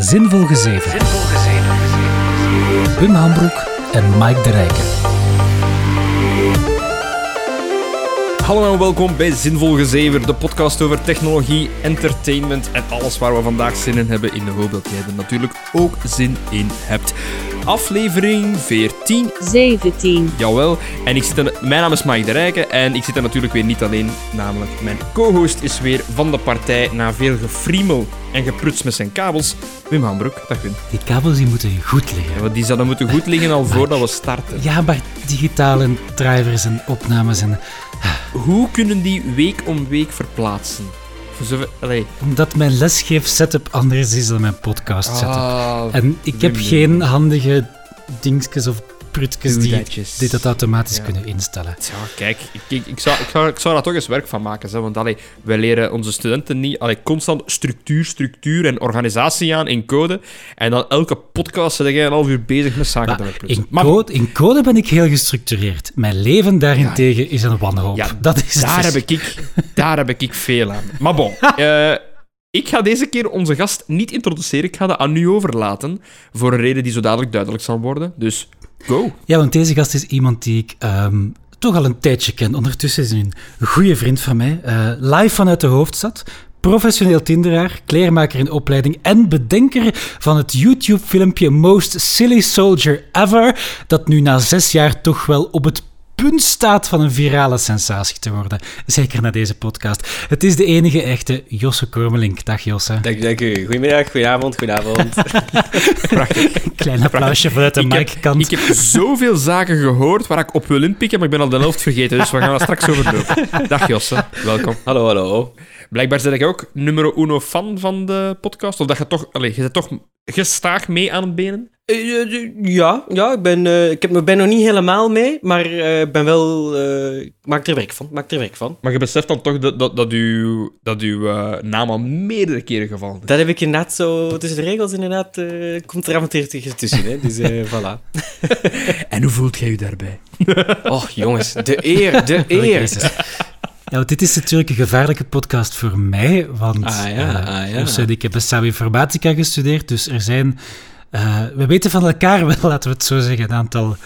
Zinvol Gezeven. Wim Hambroek en Mike de Rijken. Hallo en welkom bij Zinvol Gezever, de podcast over technologie, entertainment en alles waar we vandaag zin in hebben, in de hoop dat jij er natuurlijk ook zin in hebt. Aflevering 14, 17. jawel. En ik zit er, mijn naam is Mike de Rijken en ik zit er natuurlijk weer niet alleen, namelijk mijn co-host is weer van de partij na veel gefriemel en gepruts met zijn kabels, Wim Hambroek. Dag Wim. Die kabels die moeten goed liggen. Ja, want die zouden moeten goed liggen al voordat we starten. Ja, maar digitale drivers en opnames en... Hoe kunnen die week om week verplaatsen? Allee. Omdat mijn lesgeef-setup anders is dan mijn podcast-setup. Ah, En ik heb geen handige dingetjes of prutjes die, dat automatisch Ja. kunnen instellen. Ja, kijk, ik, ik, ik, zou, ik, zou, ik zou daar toch eens werk van maken. Want allee, wij leren onze studenten niet allee, constant structuur, structuur en organisatie aan in code. En dan elke podcast zit jij een half uur bezig met zaken te Maar in, code, in code ben ik heel gestructureerd. Mijn leven daarentegen is een wanhoop. Ja, dat is daar, dus. heb ik, daar heb ik veel aan. Maar bon, eh, ik ga deze keer onze gast niet introduceren. Ik ga dat aan u overlaten. Voor een reden die zo dadelijk duidelijk zal worden. Dus go. Ja, want deze gast is iemand die ik ehm, toch al een tijdje ken. Ondertussen is hij een goede vriend van mij. eh, live vanuit de hoofdstad. Professioneel tinderaar, kleermaker in opleiding en bedenker van het YouTube-filmpje Most Silly Soldier Ever, dat nu na zes jaar toch wel op het punt staat van een virale sensatie te worden. Zeker na deze podcast. Het is de enige echte Josse Kormelink. Dag Josse. Dank, dank u. Goedemiddag, goedenavond, goedenavond. Klein applausje vanuit de Ik heb, mic-kant. ik heb zoveel zaken gehoord waar ik op wil inpikken, maar ik ben al de helft vergeten. Dus we gaan dat straks overlopen. Dag Josse, welkom. hallo, hallo. Blijkbaar ben ik ook numero uno fan van de podcast. Of dat je toch... Allee, je zit toch gestaag mee aan het benen? Eh, ja, ja ik, ben, eh, ik heb, ik ben nog niet helemaal mee, maar eh, ik ben wel... eh, ik maak er werk van, maak er werk van. Maar je beseft dan toch dat, dat, dat uw, dat uw eh, naam al meerdere keren gevallen is. Dat heb ik inderdaad zo... Tussen de regels inderdaad komt er af en toe tegen tussen, hè. Dus eh, voilà. En hoe voelt jij je daarbij? Oh, jongens, de eer, de eer. Want dit is natuurlijk een gevaarlijke podcast voor mij, want Ah, ja, ah, ja. Ik hebben samen informatica gestudeerd, dus er zijn... eh, we weten van elkaar wel, laten we het zo zeggen, een aantal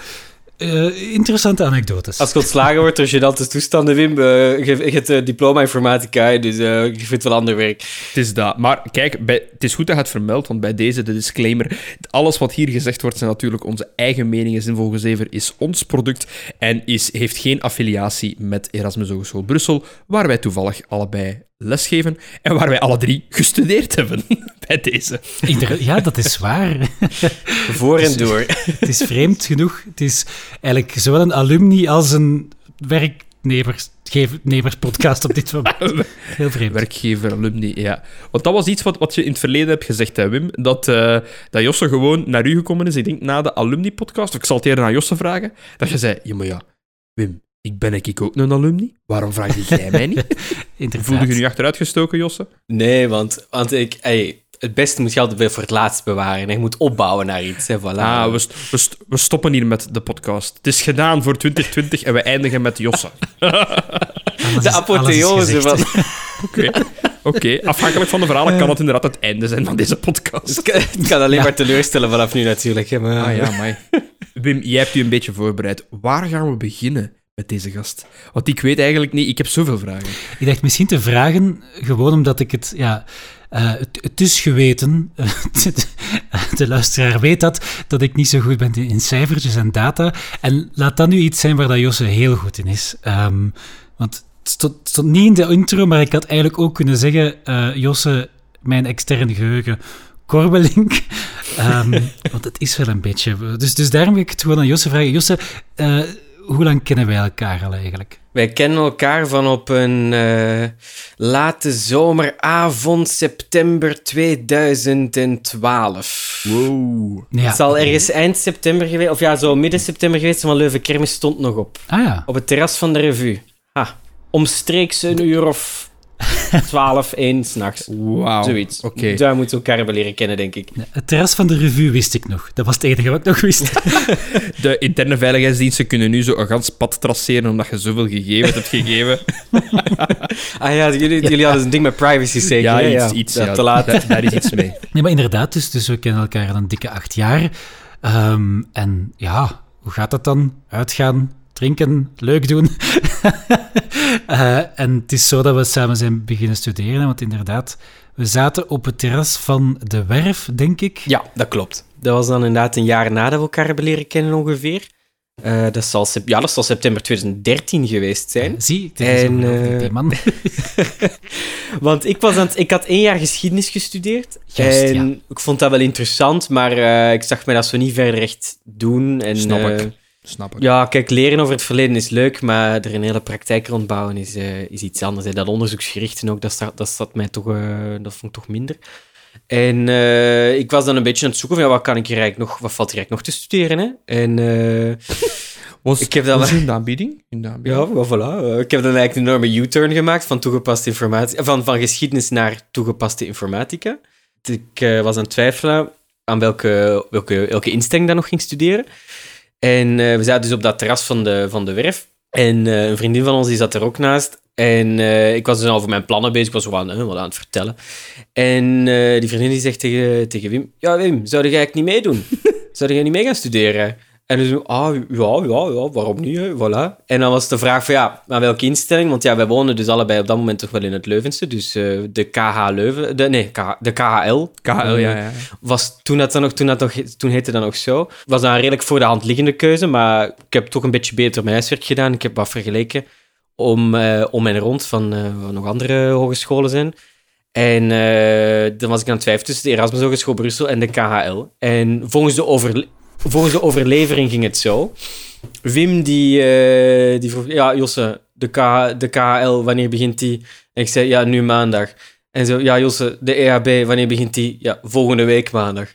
eh, interessante anekdotes. Als je ontslagen wordt door gênante toestanden, Wim, eh, je, je hebt diploma informatica, dus eh, je vindt wel ander werk. Het is dat. Maar kijk, bij, het is goed dat je het vermeldt, want bij deze, de disclaimer, alles wat hier gezegd wordt, zijn natuurlijk onze eigen meningen. Zinvol Gezever is ons product en is, heeft geen affiliatie met Erasmus Hogeschool Brussel, waar wij toevallig allebei lesgeven en waar wij alle drie gestudeerd hebben bij deze. Ieder- ja, dat is waar. Voor en door. het is vreemd genoeg. Het is eigenlijk zowel een alumni als een werknemerspodcast op dit moment. Heel vreemd. Werkgever, alumni, ja. Want dat was iets wat, wat je in het verleden hebt gezegd, hè, Wim. Dat, eh, dat Josse gewoon naar u gekomen is, ik denk na de alumni-podcast, of ik zal het eerder aan Josse vragen, dat je zei, ja, maar ja, Wim, ik ben ik ook een alumni? Waarom vraag jij mij niet? Voelde je nu achteruitgestoken, Josse? Nee, want, want ik, ey, het beste moet je altijd weer voor het laatst bewaren. En je moet opbouwen naar iets. Hè, voilà. Ah, we, st- we, st- we stoppen hier met de podcast. Het is gedaan voor 2020 en we eindigen met Josse. De apotheose van... Oké, Oké. afhankelijk van de verhalen kan het inderdaad het einde zijn van deze podcast. Het kan, het kan alleen maar teleurstellen vanaf nu natuurlijk. Hè, maar... Ah ja, maar Wim, jij hebt u een beetje voorbereid. Waar gaan we beginnen met deze gast? Want ik weet eigenlijk niet, ik heb zoveel vragen. Ik dacht misschien te vragen, gewoon omdat ik het, ja, eh, het, het is geweten, de luisteraar weet dat, dat ik niet zo goed ben in cijfertjes en data. En laat dat nu iets zijn waar dat Josse heel goed in is. Ehm, want het stond, niet in de intro, maar ik had eigenlijk ook kunnen zeggen, eh, Josse, mijn externe geheugen, Korbelink. Ehm, want het is wel een beetje... Dus, dus daarom wil ik het gewoon aan Josse vragen. Josse, eh, hoe lang kennen wij elkaar al eigenlijk? Wij kennen elkaar van op een eh, late zomeravond, september 2012. Wow. Ja. Het zal ergens eind september geweest, of ja, zo midden september geweest zijn, want Leuven Kermis stond nog op. Ah ja. Op het terras van de revue. Ha, omstreeks een uur of 12, 1 s'nachts. Wauw. Zoiets. Oké. Daar moeten we elkaar leren kennen, denk ik. Het terras van de revue wist ik nog. Dat was het enige wat ik nog wist. De interne veiligheidsdiensten kunnen nu zo een gans pad traceren omdat je zoveel gegevens hebt gegeven. Ah ja, jullie, jullie hadden een ding met privacy zeker? ja, iets. iets Ja, ja, te laat. Daar, daar is iets mee. Nee, maar inderdaad, dus, dus we kennen elkaar al een dikke acht jaar. Ehm, en ja, hoe gaat dat dan? Uitgaan, drinken, leuk doen. Eh, en het is zo dat we samen zijn beginnen studeren, want inderdaad, we zaten op het terras van de werf, denk ik. Ja, dat klopt. Dat was dan inderdaad een jaar nadat we elkaar hebben leren kennen ongeveer. Eh, dat, zal, ja, dat zal september 2013 geweest zijn. Zie, het is En, eh, die man. Want ik, was aan het- ik had één jaar geschiedenis gestudeerd. Juist, en ja. ik vond dat wel interessant, maar eh, ik zag mij dat zo niet verder echt doen. En, Snap ik. Snap ik. Ja, kijk, leren over het verleden is leuk, maar er een hele praktijk rondbouwen is, eh, is iets anders. hè. Dat onderzoeksgerichte ook, dat staat, dat staat mij toch, eh, dat vond ik toch minder. En eh, ik was dan een beetje aan het zoeken van, ja, wat kan ik hier eigenlijk nog, wat valt hier eigenlijk nog te studeren, hè? En Was, Ik heb dat was in de aanbieding? In de aanbieding. ja, voilà. Ik heb dan eigenlijk een enorme U-turn gemaakt van, toegepaste informatie, van, van geschiedenis naar toegepaste informatica. Ik was aan het twijfelen aan welke, welke, welke instelling dat nog ging studeren. En eh, we zaten dus op dat terras van de, van de werf. En eh, een vriendin van ons die zat er ook naast. En eh, ik was dus al over mijn plannen bezig. Ik was aan, wat aan het vertellen. En die vriendin die zegt tegen, tegen Wim... Ja, Wim, zou jij eigenlijk niet meedoen? zou jij niet mee gaan studeren? En dus, ah, ja, ja, ja, waarom niet? Hè? Voilà. En dan was de vraag van, ja, aan welke instelling? Want ja, wij wonen dus allebei op dat moment toch wel in het Leuvense. Dus eh, de KH Leuven... De, nee, KH de KHL. KL, ja, ja. Was toen, dat dan nog, toen, dat nog, toen heette dat nog zo. Was dan een redelijk voor de hand liggende keuze, maar ik heb toch een beetje beter mijn huiswerk gedaan. Ik heb wat vergeleken om, eh, om en rond van eh, wat nog andere hogescholen zijn. En dan was ik aan het twijfelen tussen de Erasmus Hogeschool Brussel en de KHL. En volgens de, overle- volgens de overlevering ging het zo. Wim die, eh, die vroeg, ja Josse, de, K, de KHL, wanneer begint die? En ik zei, ja, nu maandag. En zo, ja Josse, de EHB, wanneer begint die? Ja, volgende week maandag.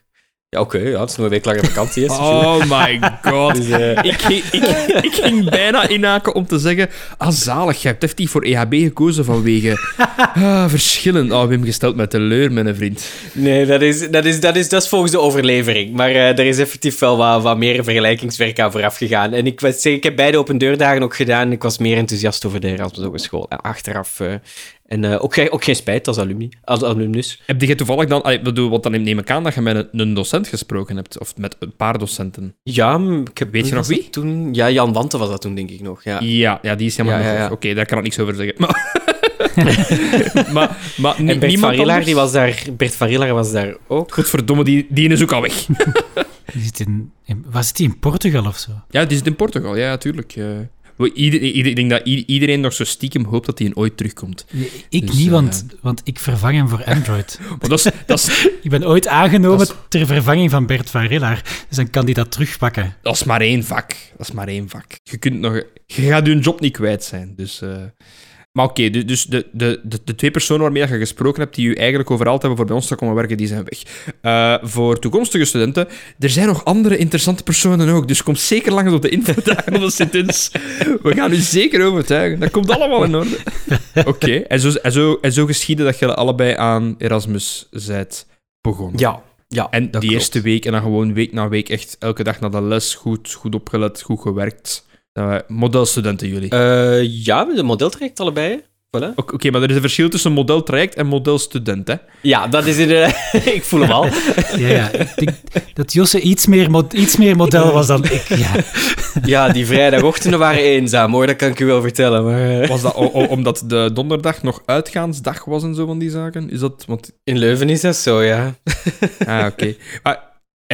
Ja, oké, ja, het is nog een week langer vakantie. hè. Oh my god. Dus, eh, ik, ging, ik, ik ging bijna inhaken om te zeggen... Ah, zalig, je hebt effectief voor EHB gekozen vanwege ah, verschillen. Oh, Wim, gesteld met teleur, mijn vriend. Nee, dat is, dat, is, dat, is, dat is volgens de overlevering. Maar eh, er is effectief wel wat, wat meer vergelijkingswerk aan vooraf gegaan. En ik, was, ik heb beide open deurdagen ook gedaan. Ik was meer enthousiast over de Erasmus Hogeschool. En achteraf... eh, en eh, ook, geen- ook geen spijt als, alumni, als alumnus. Heb je toevallig dan... Ik bedoel, want dan neem ik aan dat je met een, een docent gesproken hebt. Of met een paar docenten. Ja, ik heb, Weet je nog wie? Toen, ja, Jan Wante was dat toen, denk ik nog. Ja. Ja, ja die is helemaal Ja, niet ja, ja. goed. Oké, daar kan ik niks over zeggen. Maar, maar, maar En Bert van niemand Rillaar, anders? die was daar, Bert van Rillaar was daar ook. Godverdomme, die, die is ook al weg. Die zit in, in- was die in Portugal of zo? Ja, die zit in Portugal, ja, natuurlijk. Ik denk dat iedereen nog zo stiekem hoopt dat hij ooit terugkomt. Ik Dus, niet, eh, want, want ik vervang hem voor Android. Maar dat is, dat is, ik ben ooit aangenomen is- ter vervanging van Bert van Rillaar. Dus dan kan hij dat terugpakken. dat is maar één vak. Dat is maar één vak. Je, kunt nog, je gaat je job niet kwijt zijn. Dus, eh. Maar oké, du- dus de, de, de, de twee personen waarmee je gesproken hebt, die je eigenlijk overal hebben voor bij ons te komen werken, die zijn weg. Eh, voor toekomstige studenten, er zijn nog andere interessante personen ook. Dus kom zeker langs op de infodagen op de Sint-Ins. We gaan u zeker overtuigen. Dat komt allemaal in orde. Oké, en, zo, en, zo, en zo geschiedde dat je allebei aan Erasmus zijt begonnen. Ja, ja En die klopt. eerste week en dan gewoon week na week echt elke dag naar de les, goed, goed opgelet, goed gewerkt. Uh, modelstudenten jullie. Eh, ja, de modeltraject allebei. Voilà. Oké, maar er is een verschil tussen modeltraject en modelstudent, hè? Ja, dat is inderdaad... ik voel hem al. Ja, ja. Ik denk dat Josse iets meer, iets meer model was dan ik. Ja. Ja, die vrijdagochtenden waren eenzaam, hoor. Dat kan ik u wel vertellen. Maar, eh, Was dat omdat de donderdag nog uitgaansdag was en zo van die zaken? Is dat... Want... in Leuven is dat zo, ja. Ah, oké. Ah,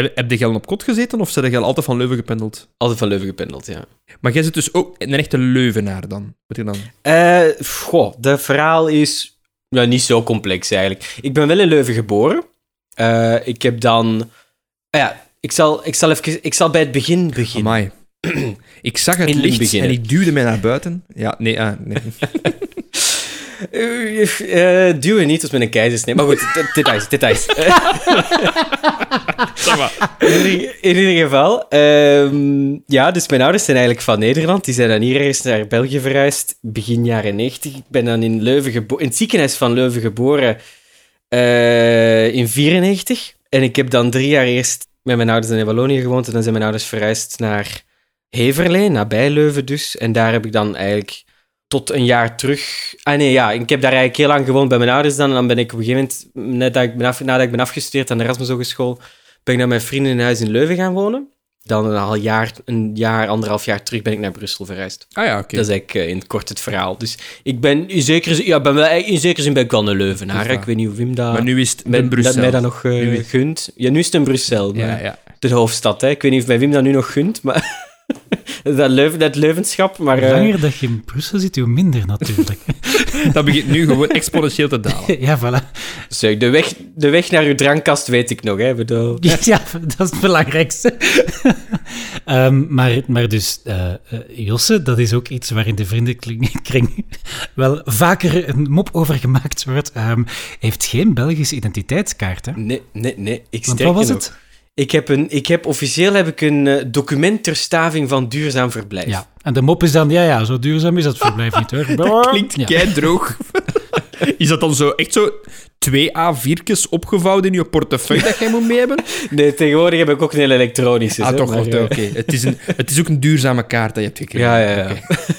heb, heb je op kot gezeten of zijn je altijd van Leuven gependeld? Altijd van Leuven gependeld, ja. Maar jij zit dus ook een echte Leuvenaar dan? Wat je dan? Eh, goh, de verhaal is ja, niet zo complex eigenlijk. Ik ben wel in Leuven geboren. Eh, ik heb dan... ah ja, ik zal, ik, zal even, ik zal bij het begin beginnen. Amai. Ik zag het In het licht begin, en ik duwde mij naar buiten. Ja, nee, ah, nee. Eh, eh, duwen niet als met een keizersnee. Maar goed, details, details. In, ieder- in ieder geval, ehm, ja, dus mijn ouders zijn eigenlijk van Nederland. Die zijn dan hier eerst naar België verhuisd, begin jaren 90. Ik ben dan in, Leuven gebo- in het ziekenhuis van Leuven geboren eh, in 94. En ik heb dan drie jaar eerst met mijn ouders in Wallonië gewoond. En dan zijn mijn ouders verhuisd naar Heverlee, nabij Leuven dus. En daar heb ik dan eigenlijk tot een jaar terug... Ah nee, ja, ik heb daar eigenlijk heel lang gewoond bij mijn ouders dan. En dan ben ik op een gegeven moment, net dat ik ben af, nadat ik ben afgestudeerd aan de Erasmus Hogeschool, ben ik naar mijn vrienden in huis in Leuven gaan wonen. Dan een, al jaar, een jaar, anderhalf jaar terug ben ik naar Brussel verhuisd. Ah ja, oké. Dat is eigenlijk eh, in het kort het verhaal. Dus ik ben in zekere zin, ja, ben wel, in zekere zin ben ik wel een Leuvenaar. Ik weet niet hoe Wim dat, Maar nu is het in Brussel. dat mij dat nog eh, Nu is- gunt. Ja, nu is het in Brussel, maar Ja, ja. de hoofdstad. Hè. Ik weet niet of mij Wim dat nu nog gunt, maar dat, Leuven, dat Leuvenschap. Maar, Hoe eh, langer dat je in Brussel zit, hoe minder natuurlijk. Dat begint nu gewoon exponentieel te dalen. ja, voilà. zeg, de, weg, de weg naar uw drankkast weet ik nog. Hè. Bedoel, Ja, dat is het belangrijkste. Ehm, maar, maar dus, eh, Josse, dat is ook iets waar in de vriendenkring wel vaker een mop over gemaakt wordt. Ehm, heeft geen Belgische identiteitskaart, hè? Nee, nee, nee. Ik Want wat was nog. het? Ik heb, een, ik heb officieel heb ik een eh, document ter staving van duurzaam verblijf. Ja. En de mop is dan, ja, ja, zo duurzaam is dat verblijf niet, hoor. Dat klinkt Ja. kei droog. Is dat dan zo echt zo twee A4'tjes opgevouwen in je portefeuille dat jij moet mee hebben? Nee, tegenwoordig heb ik ook een hele elektronische. Ah, hè, toch, oké. Het, is een- het is ook een duurzame kaart dat je hebt gekregen. Ja, ja,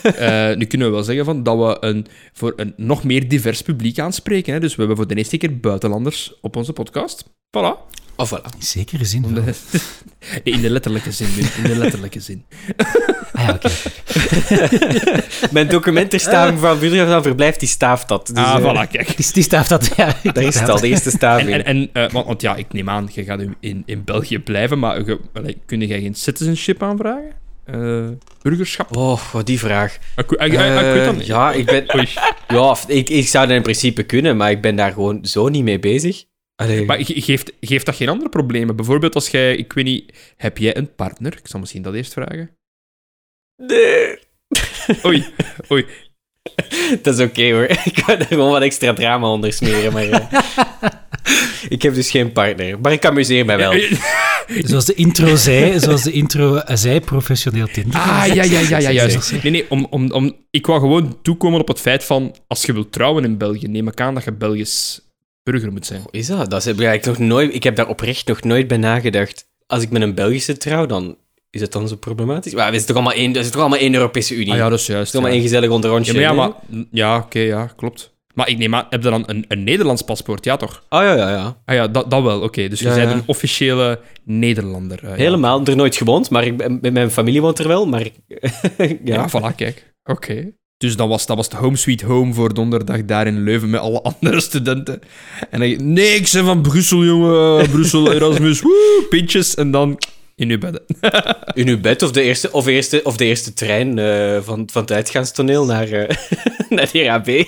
ja. Eh, nu kunnen we wel zeggen van dat we een, voor een nog meer divers publiek aanspreken. Hè? Dus we hebben voor de eerste keer buitenlanders op onze podcast. Voilà. Oh, voilà. In zekere zin Om de- in de letterlijke zin. In de letterlijke zin. Ah, ja, oké. Mijn document ter staving van duurzaam verblijf, die staaft dat. Dus, ah, eh, voilà, kijk. Die, die dat, ja. Daar is het al, de eerste staving. En, en, en, eh, want, want ja, ik neem aan, je gaat in- in, in België blijven, maar je, allee, kun jij geen citizenship aanvragen? Eh, burgerschap? Oh, die vraag. Ah, ik, ik- ik- ik weet dat niet. ja, ik ben... Ja, ik, ik zou dat in principe kunnen, maar ik ben daar gewoon zo niet mee bezig. Allee, Maar ge- geeft, geeft dat geen andere problemen? Bijvoorbeeld als jij, ik weet niet, heb jij een partner? Ik zal misschien dat eerst vragen. nee. Oei, oei. Dat is oké hoor. Ik kan er gewoon wat extra drama onder smeren, maar... eh, ik heb dus geen partner, maar ik amuseer mij wel. Zoals de intro zei, zoals de intro zei, professioneel Tinder. Ah, ja, ja, ja, ja, juist. Nee, nee, om, om, om, ik wou gewoon toekomen op het feit van, als je wilt trouwen in België, neem ik aan dat je Belgisch burger moet zijn. Is dat? Dat heb ik eigenlijk nog nooit... Ik heb daar oprecht nog nooit bij nagedacht. Als ik met een Belgische trouw, dan is het dan zo problematisch? Maar we zijn toch allemaal één, zijn toch allemaal één Europese Unie? Ah ja, dat is Het juist. is allemaal ja. één gezellig Ja, onderrondje. maar, ja, maar, ja oké, ja, klopt. Maar ik neem aan, heb je dan een, een Nederlands paspoort? Ja, toch? Ah ja, ja, ja. Ah ja, dat, dat wel, oké. Dus je Ja, bent een officiële Nederlander. ja. Helemaal. Er nooit gewoond, maar ik, mijn familie woont er wel. Maar ik- Ja, ja. voilà, kijk. Oké. Dus dat was, dat was de home sweet home voor donderdag daar in Leuven met alle andere studenten. En dan, nee, ik ben van Brussel, jongen. Brussel, Erasmus, woe, pintjes. En dan in uw bedden. In uw bed of de eerste, of eerste, of de eerste trein eh, van, van het uitgaanstoneel naar, eh naar de RAB.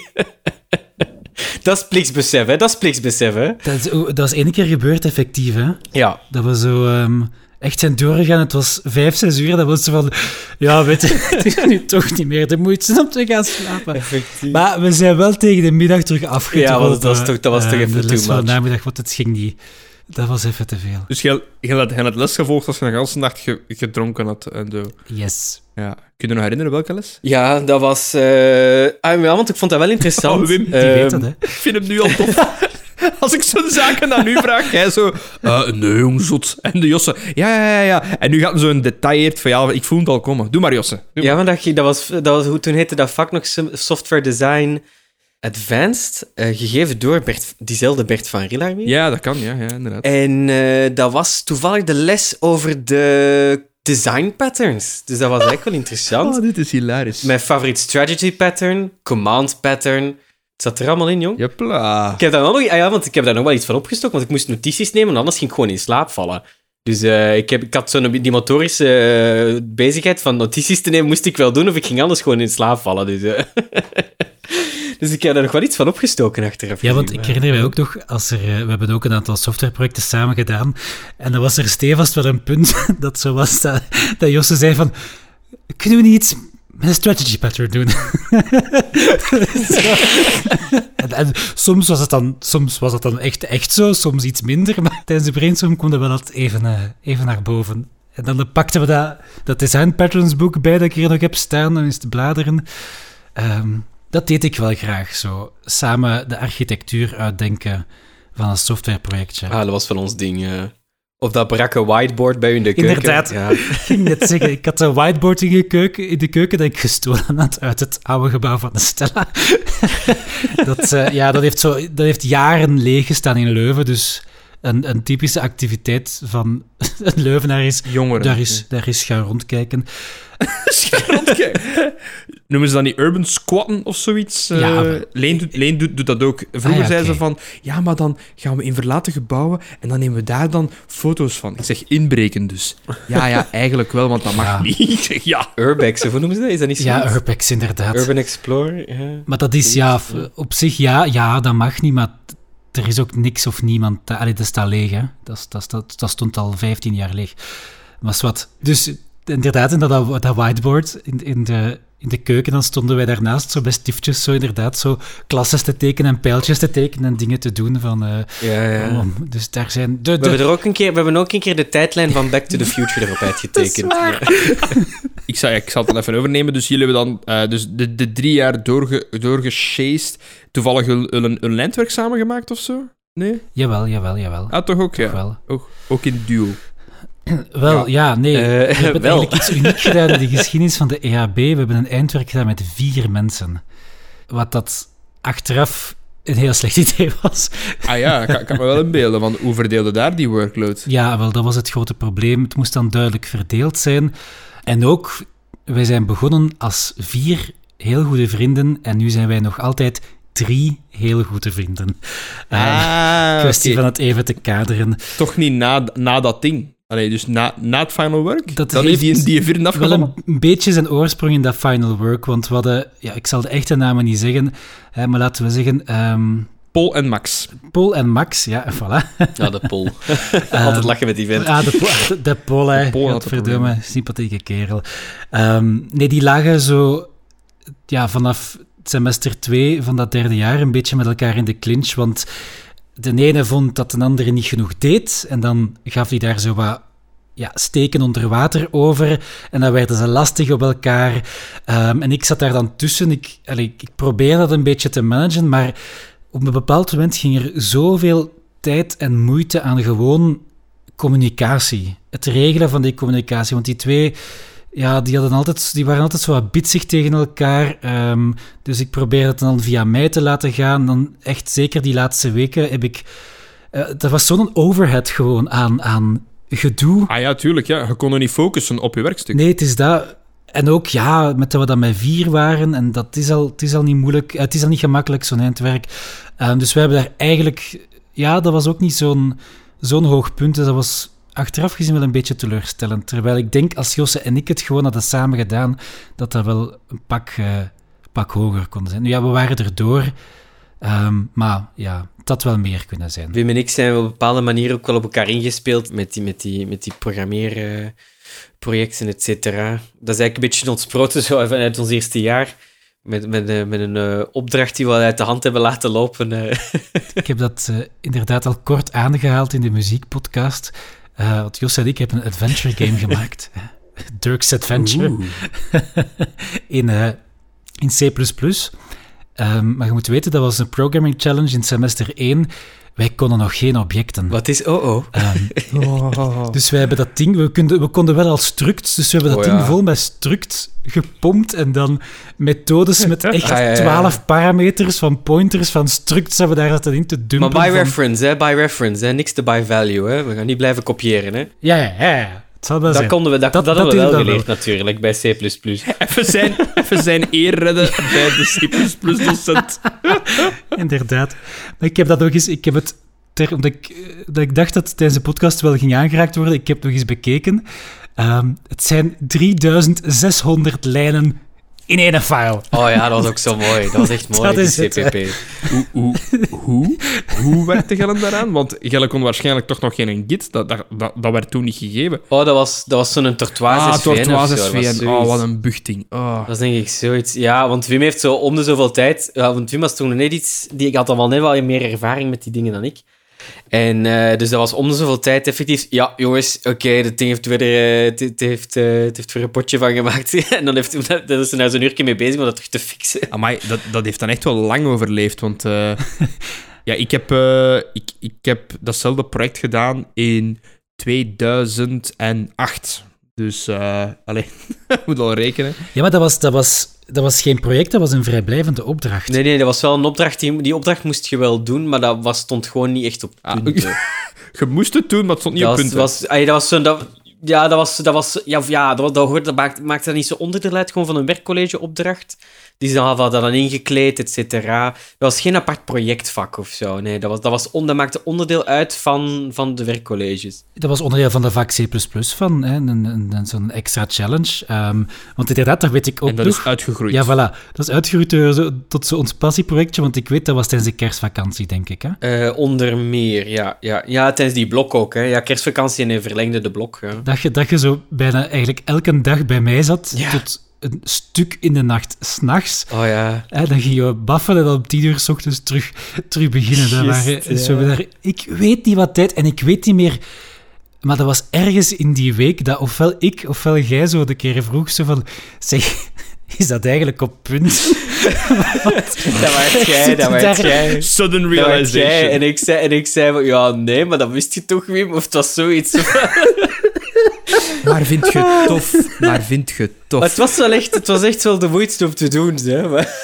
dat is pliksbesef, hè? Dat is pliksbesef, hè? Dat is, dat is één keer gebeurd, effectief, hè. Ja. Dat we zo ehm, echt zijn doorgegaan. Het was vijf, zes uur. Dat was zo van... Ja, weet je, het is nu toch niet meer de moeite om te gaan slapen. Effectief. Maar we zijn wel tegen de middag terug afgetrokken. Ja, want dat was toch- dat was toch Eh, even De too les van de namiddag, want het ging niet. Dat was even te veel. Dus je, je, had, je had les gevolgd als je een hele nacht ge- gedronken had en zo. Yes. Ja. Kun je nog herinneren welke les? Ja, dat was... eh ah, ja, want ik vond dat wel interessant. Oh, Wim, die Die Ehm, weet dat, hè. Ik vind hem nu al tof. Als ik zo'n zaken aan u vraag, jij zo... eh, nee, jong, zot. En de Josse... Ja, ja, ja, ja. En nu gaat hij zo een detailleerd van... Ja, ik voel het al komen. Doe maar, Josse. Doe Ja, maar dat, dat was, dat was, hoe- toen heette dat vak nog Software Design Advanced, eh, gegeven door Bert, diezelfde Bert van Riller weer. Ja, dat kan, ja, ja inderdaad. En eh, dat was toevallig de les over de design patterns. Dus dat was eigenlijk wel interessant. Oh, dit is hilarisch. Mijn favoriet strategy pattern, command pattern. Het zat er allemaal in, jong. Jepla. Ik heb daar nog, ah ja, want ik heb daar nog wel iets van opgestoken, want ik moest notities nemen, want anders ging ik gewoon in slaap vallen. Dus eh, ik, heb, ik had zo'n die motorische eh, bezigheid van notities te nemen, moest ik wel doen, of ik ging anders gewoon in slaap vallen. Dus, eh. dus ik heb daar nog wel iets van opgestoken achteraf. Ja, want ik herinner mij ook nog, als er, we hebben ook een aantal softwareprojecten samen gedaan, en dan was er stevast wel een punt dat zo was, dat, dat Josse zei van, kunnen we niet iets met een strategy pattern doen. En, en soms, was het dan, soms was het dan echt, echt zo, soms iets minder. Maar tijdens de brainstorm kwam dat wel even, eh, even naar boven. En dan pakten we dat, dat design patterns boek bij dat ik hier nog heb staan, dan is te bladeren. Ehm, dat deed ik wel graag zo. Samen de architectuur uitdenken van een softwareprojectje. Ah, dat was van ons ding. eh. Of dat brakke whiteboard bij u in de keuken. Inderdaad. Ja. Ik ging net zeggen, ik had een whiteboard in de keuken, in de keuken dat ik gestolen had uit het oude gebouw van de Stella. dat, eh, ja, dat, heeft zo, dat heeft jaren leeg gestaan in Leuven, dus een, een typische activiteit van een Leuvenaar is Jongeren. daar is, daar is gaan rondkijken. Rondkijken. Noemen ze dat niet urban squatten of zoiets? Eh, Ja, maar- Leen, doet, Leen doet, doet dat ook. Vroeger Ah, ja, zei ze van, ja, maar dan gaan we in verlaten gebouwen en dan nemen we daar dan foto's van. Ik zeg, inbreken dus. Ja, ja, eigenlijk wel, want dat mag Ja. niet. Ik zeg, ja. Urbex, of hoe noemen ze dat? Is dat niet zo? Ja, Urbex inderdaad. Urban Explorer. Ja. Maar dat is, ja, op zich, ja, ja, dat mag niet, maar er is ook niks of niemand. da- Allee, dat staat leeg, hè. Dat, dat, dat, dat stond al 15 jaar leeg. Maar wat. Dus inderdaad, in dat, dat whiteboard in, in, de, in de keuken, dan stonden wij daarnaast zo bij stiftjes, zo inderdaad, zo klasses te tekenen en pijltjes te tekenen en dingen te doen van... eh, Ja, ja. om- dus daar zijn... De, We hebben, er ook een keer, we hebben ook een keer de tijdlijn van Back to the Future erop uitgetekend. Ja. Ik zal, ik zal het dan even overnemen. Dus jullie hebben dan eh, dus de, de drie jaar doorge, doorgechased. Toevallig een, een, een lijntwerk samengemaakt of zo? Nee? jawel, jawel, jawel. Ah, toch ook, Toch ja. wel. Ook, ook in duo. Wel, ja, nee. Eh, we hebben wel. eigenlijk iets uniek gedaan in de geschiedenis van de EHB. We hebben een eindwerk gedaan met vier mensen. Wat dat achteraf een heel slecht idee was. Ah ja, ik kan, kan me wel inbeelden. Want hoe verdeelde daar die workload? Ja, wel, dat was het grote probleem. Het moest dan duidelijk verdeeld zijn. En ook, wij zijn begonnen als vier heel goede vrienden. En nu zijn wij nog altijd drie heel goede vrienden. Eh, Ah, kwestie oké. van het even te kaderen. Toch niet na, na dat ding. Allee, dus na, na het final work? Dat dan heeft is die, die vrienden Wel een beetje zijn oorsprong in dat final work, want we hadden, ja, ik zal de echte namen niet zeggen, hè, maar laten we zeggen, ehm, Paul en Max. Paul en Max, ja, voilà. Ja, de pol. Altijd lachen met die vent. Ah, de, Po- de, de Paul, hè. De Paul had probleem. sympathieke kerel. Ehm, nee, die lagen zo, ja, vanaf semester 2 van dat derde jaar een beetje met elkaar in de clinch, want de ene vond dat de andere niet genoeg deed, en dan gaf hij daar zo wat ja, steken onder water over, en dan werden ze lastig op elkaar. Ehm, en ik zat daar dan tussen, ik, allee, ik probeerde dat een beetje te managen, maar op een bepaald moment ging er zoveel tijd en moeite aan gewoon communicatie. Het regelen van die communicatie. Want die twee, ja, die, hadden altijd, die waren altijd zo wat bitsig tegen elkaar. Ehm, dus ik probeerde het dan via mij te laten gaan. Dan echt zeker die laatste weken heb ik... eh er was zo'n overhead gewoon aan, aan gedoe. Ah ja, tuurlijk. Ja. Je kon er niet focussen op je werkstuk. Nee, het is dat. En ook, ja, met dat we dan met vier waren, en dat is al, het is al niet moeilijk, eh, het is al niet gemakkelijk, zo'n eindwerk. Ehm, dus we hebben daar eigenlijk, ja, dat was ook niet zo'n zo'n hoog punt, dus dat was achteraf gezien wel een beetje teleurstellend. Terwijl ik denk, als Josse en ik het gewoon hadden samen gedaan, dat dat wel een pak, eh, pak hoger kon zijn. Nu ja, we waren erdoor, ehm, maar ja, had wel meer kunnen zijn. Wim en ik zijn op een bepaalde manier ook wel op elkaar ingespeeld met die, met die, met die programmeerprojecten, et cetera. Dat is eigenlijk een beetje ontsproten zo uit ons eerste jaar. Met, met, eh, met een eh, opdracht die we al uit de hand hebben laten lopen. Ik heb dat inderdaad al kort aangehaald in de muziekpodcast. Eh want Jos en ik hebben een adventure game gemaakt. Dirk's Adventure. in, eh, in C++. Ehm, maar je moet weten, dat was een programming challenge in semester 1. Wij konden nog geen objecten. Wat is oh oh? Ehm, dus wij hebben dat ding, we, konden, we konden wel al struct, dus we hebben dat Oh, ding ja. vol met struct gepompt en dan methodes met echt Ah, ja, ja, ja. 12 parameters van pointers van structs hebben we daar dat in te Maar dumpen. by van- reference, hè? By reference, hè? Niks te by value, hè? We gaan niet blijven kopiëren, hè? Ja, ja, ja. Dat, zijn. konden we, dat, Dat- dat, dat hadden we wel geleerd, natuurlijk, bij C++. Even zijn, even zijn eer redden bij de C++-docent. Inderdaad. Maar ik heb dat nog eens... Ik heb het... Ter, omdat ik, eh, dat ik dacht dat het tijdens de podcast wel ging aangeraakt worden. Ik heb het nog eens bekeken. Ehm, het zijn 3600 lijnen in één file. Oh ja, dat was ook zo mooi. Dat was echt mooi, Dat die is het, CPP. Hoe, hoe, hoe, hoe werkte Gellen daaraan? Want Gellen kon waarschijnlijk toch nog geen git. Dat, dat, dat, dat werd toen niet gegeven. Oh, dat was, dat was zo'n Tortoise ah, Tortoise. Oh, wat een buchting. Oh. Dat is denk ik zoiets. Ja, want Wim heeft zo om de zoveel tijd... Ja, want Wim was toen net iets... Die, ik had al wel net wel meer ervaring met die dingen dan ik. En eh, dus dat was om de zoveel tijd effectief... Ja, jongens, oké, dat ding heeft weer... eh, het, het heeft, eh, het heeft weer een potje van gemaakt. en dan heeft. Daar is hij nou zo'n uurtje mee bezig om dat terug te fixen. Amai, dat, dat heeft dan echt wel lang overleefd. Want eh, ja, ik, heb, eh, ik, ik heb datzelfde project gedaan in 2008. Dus, eh allee, moet al rekenen. Ja, maar dat was, dat, was, dat was geen project, dat was een vrijblijvende opdracht. Nee, nee, dat was wel een opdracht. Die, die opdracht moest je wel doen, maar dat was, stond gewoon niet echt op Ah, punten. Je moest het doen, maar het stond niet dat op was, punten. was, ay, dat was zo'n... Dat, ja, dat was... Dat was ja, ja, dat, dat, hoort- dat maakt, maakt dat niet zo onderdeel uit gewoon van een werkcollegeopdracht. Die ze hadden dat dan ingekleed, et cetera. Dat was geen apart projectvak of zo. Nee, dat, was, dat, was on, dat maakte onderdeel uit van, van de werkcolleges. Dat was onderdeel van de vak C++ van, hè, een, een, een- zo'n extra challenge. Ehm, want inderdaad, dat weet ik ook en dat nog. is uitgegroeid. Ja, voilà. Dat is uitgegroeid tot zo ons passieprojectje, want ik weet, dat was tijdens de kerstvakantie, denk ik. Hè? Eh, onder meer, ja, ja. Ja, tijdens die blok ook. Hè. Ja, kerstvakantie en verlengde de blok. Ja. Dat je, dat je zo bijna eigenlijk elke dag bij mij zat, Ja. tot een stuk in de nacht, s'nachts. Oh ja. Hè, dan ging je baffen en dan om tien uur s ochtends terug, terug beginnen. Dat Juist, waren, zo ja. daar, ik weet niet wat tijd en ik weet niet meer... Maar dat was ergens in die week dat ofwel ik ofwel jij zo de keer vroeg zo van... Zeg, is dat eigenlijk op punt? Dat was jij, dat was jij. Sudden Dat was jij. realization. En ik zei, en ik zei van, ja, nee, maar dat wist je toch, Wim? Of het was zoiets. Maar vind je het tof? Maar vind je het tof? Maar het was wel echt, het was echt wel de moeite om te doen, hè. Maar...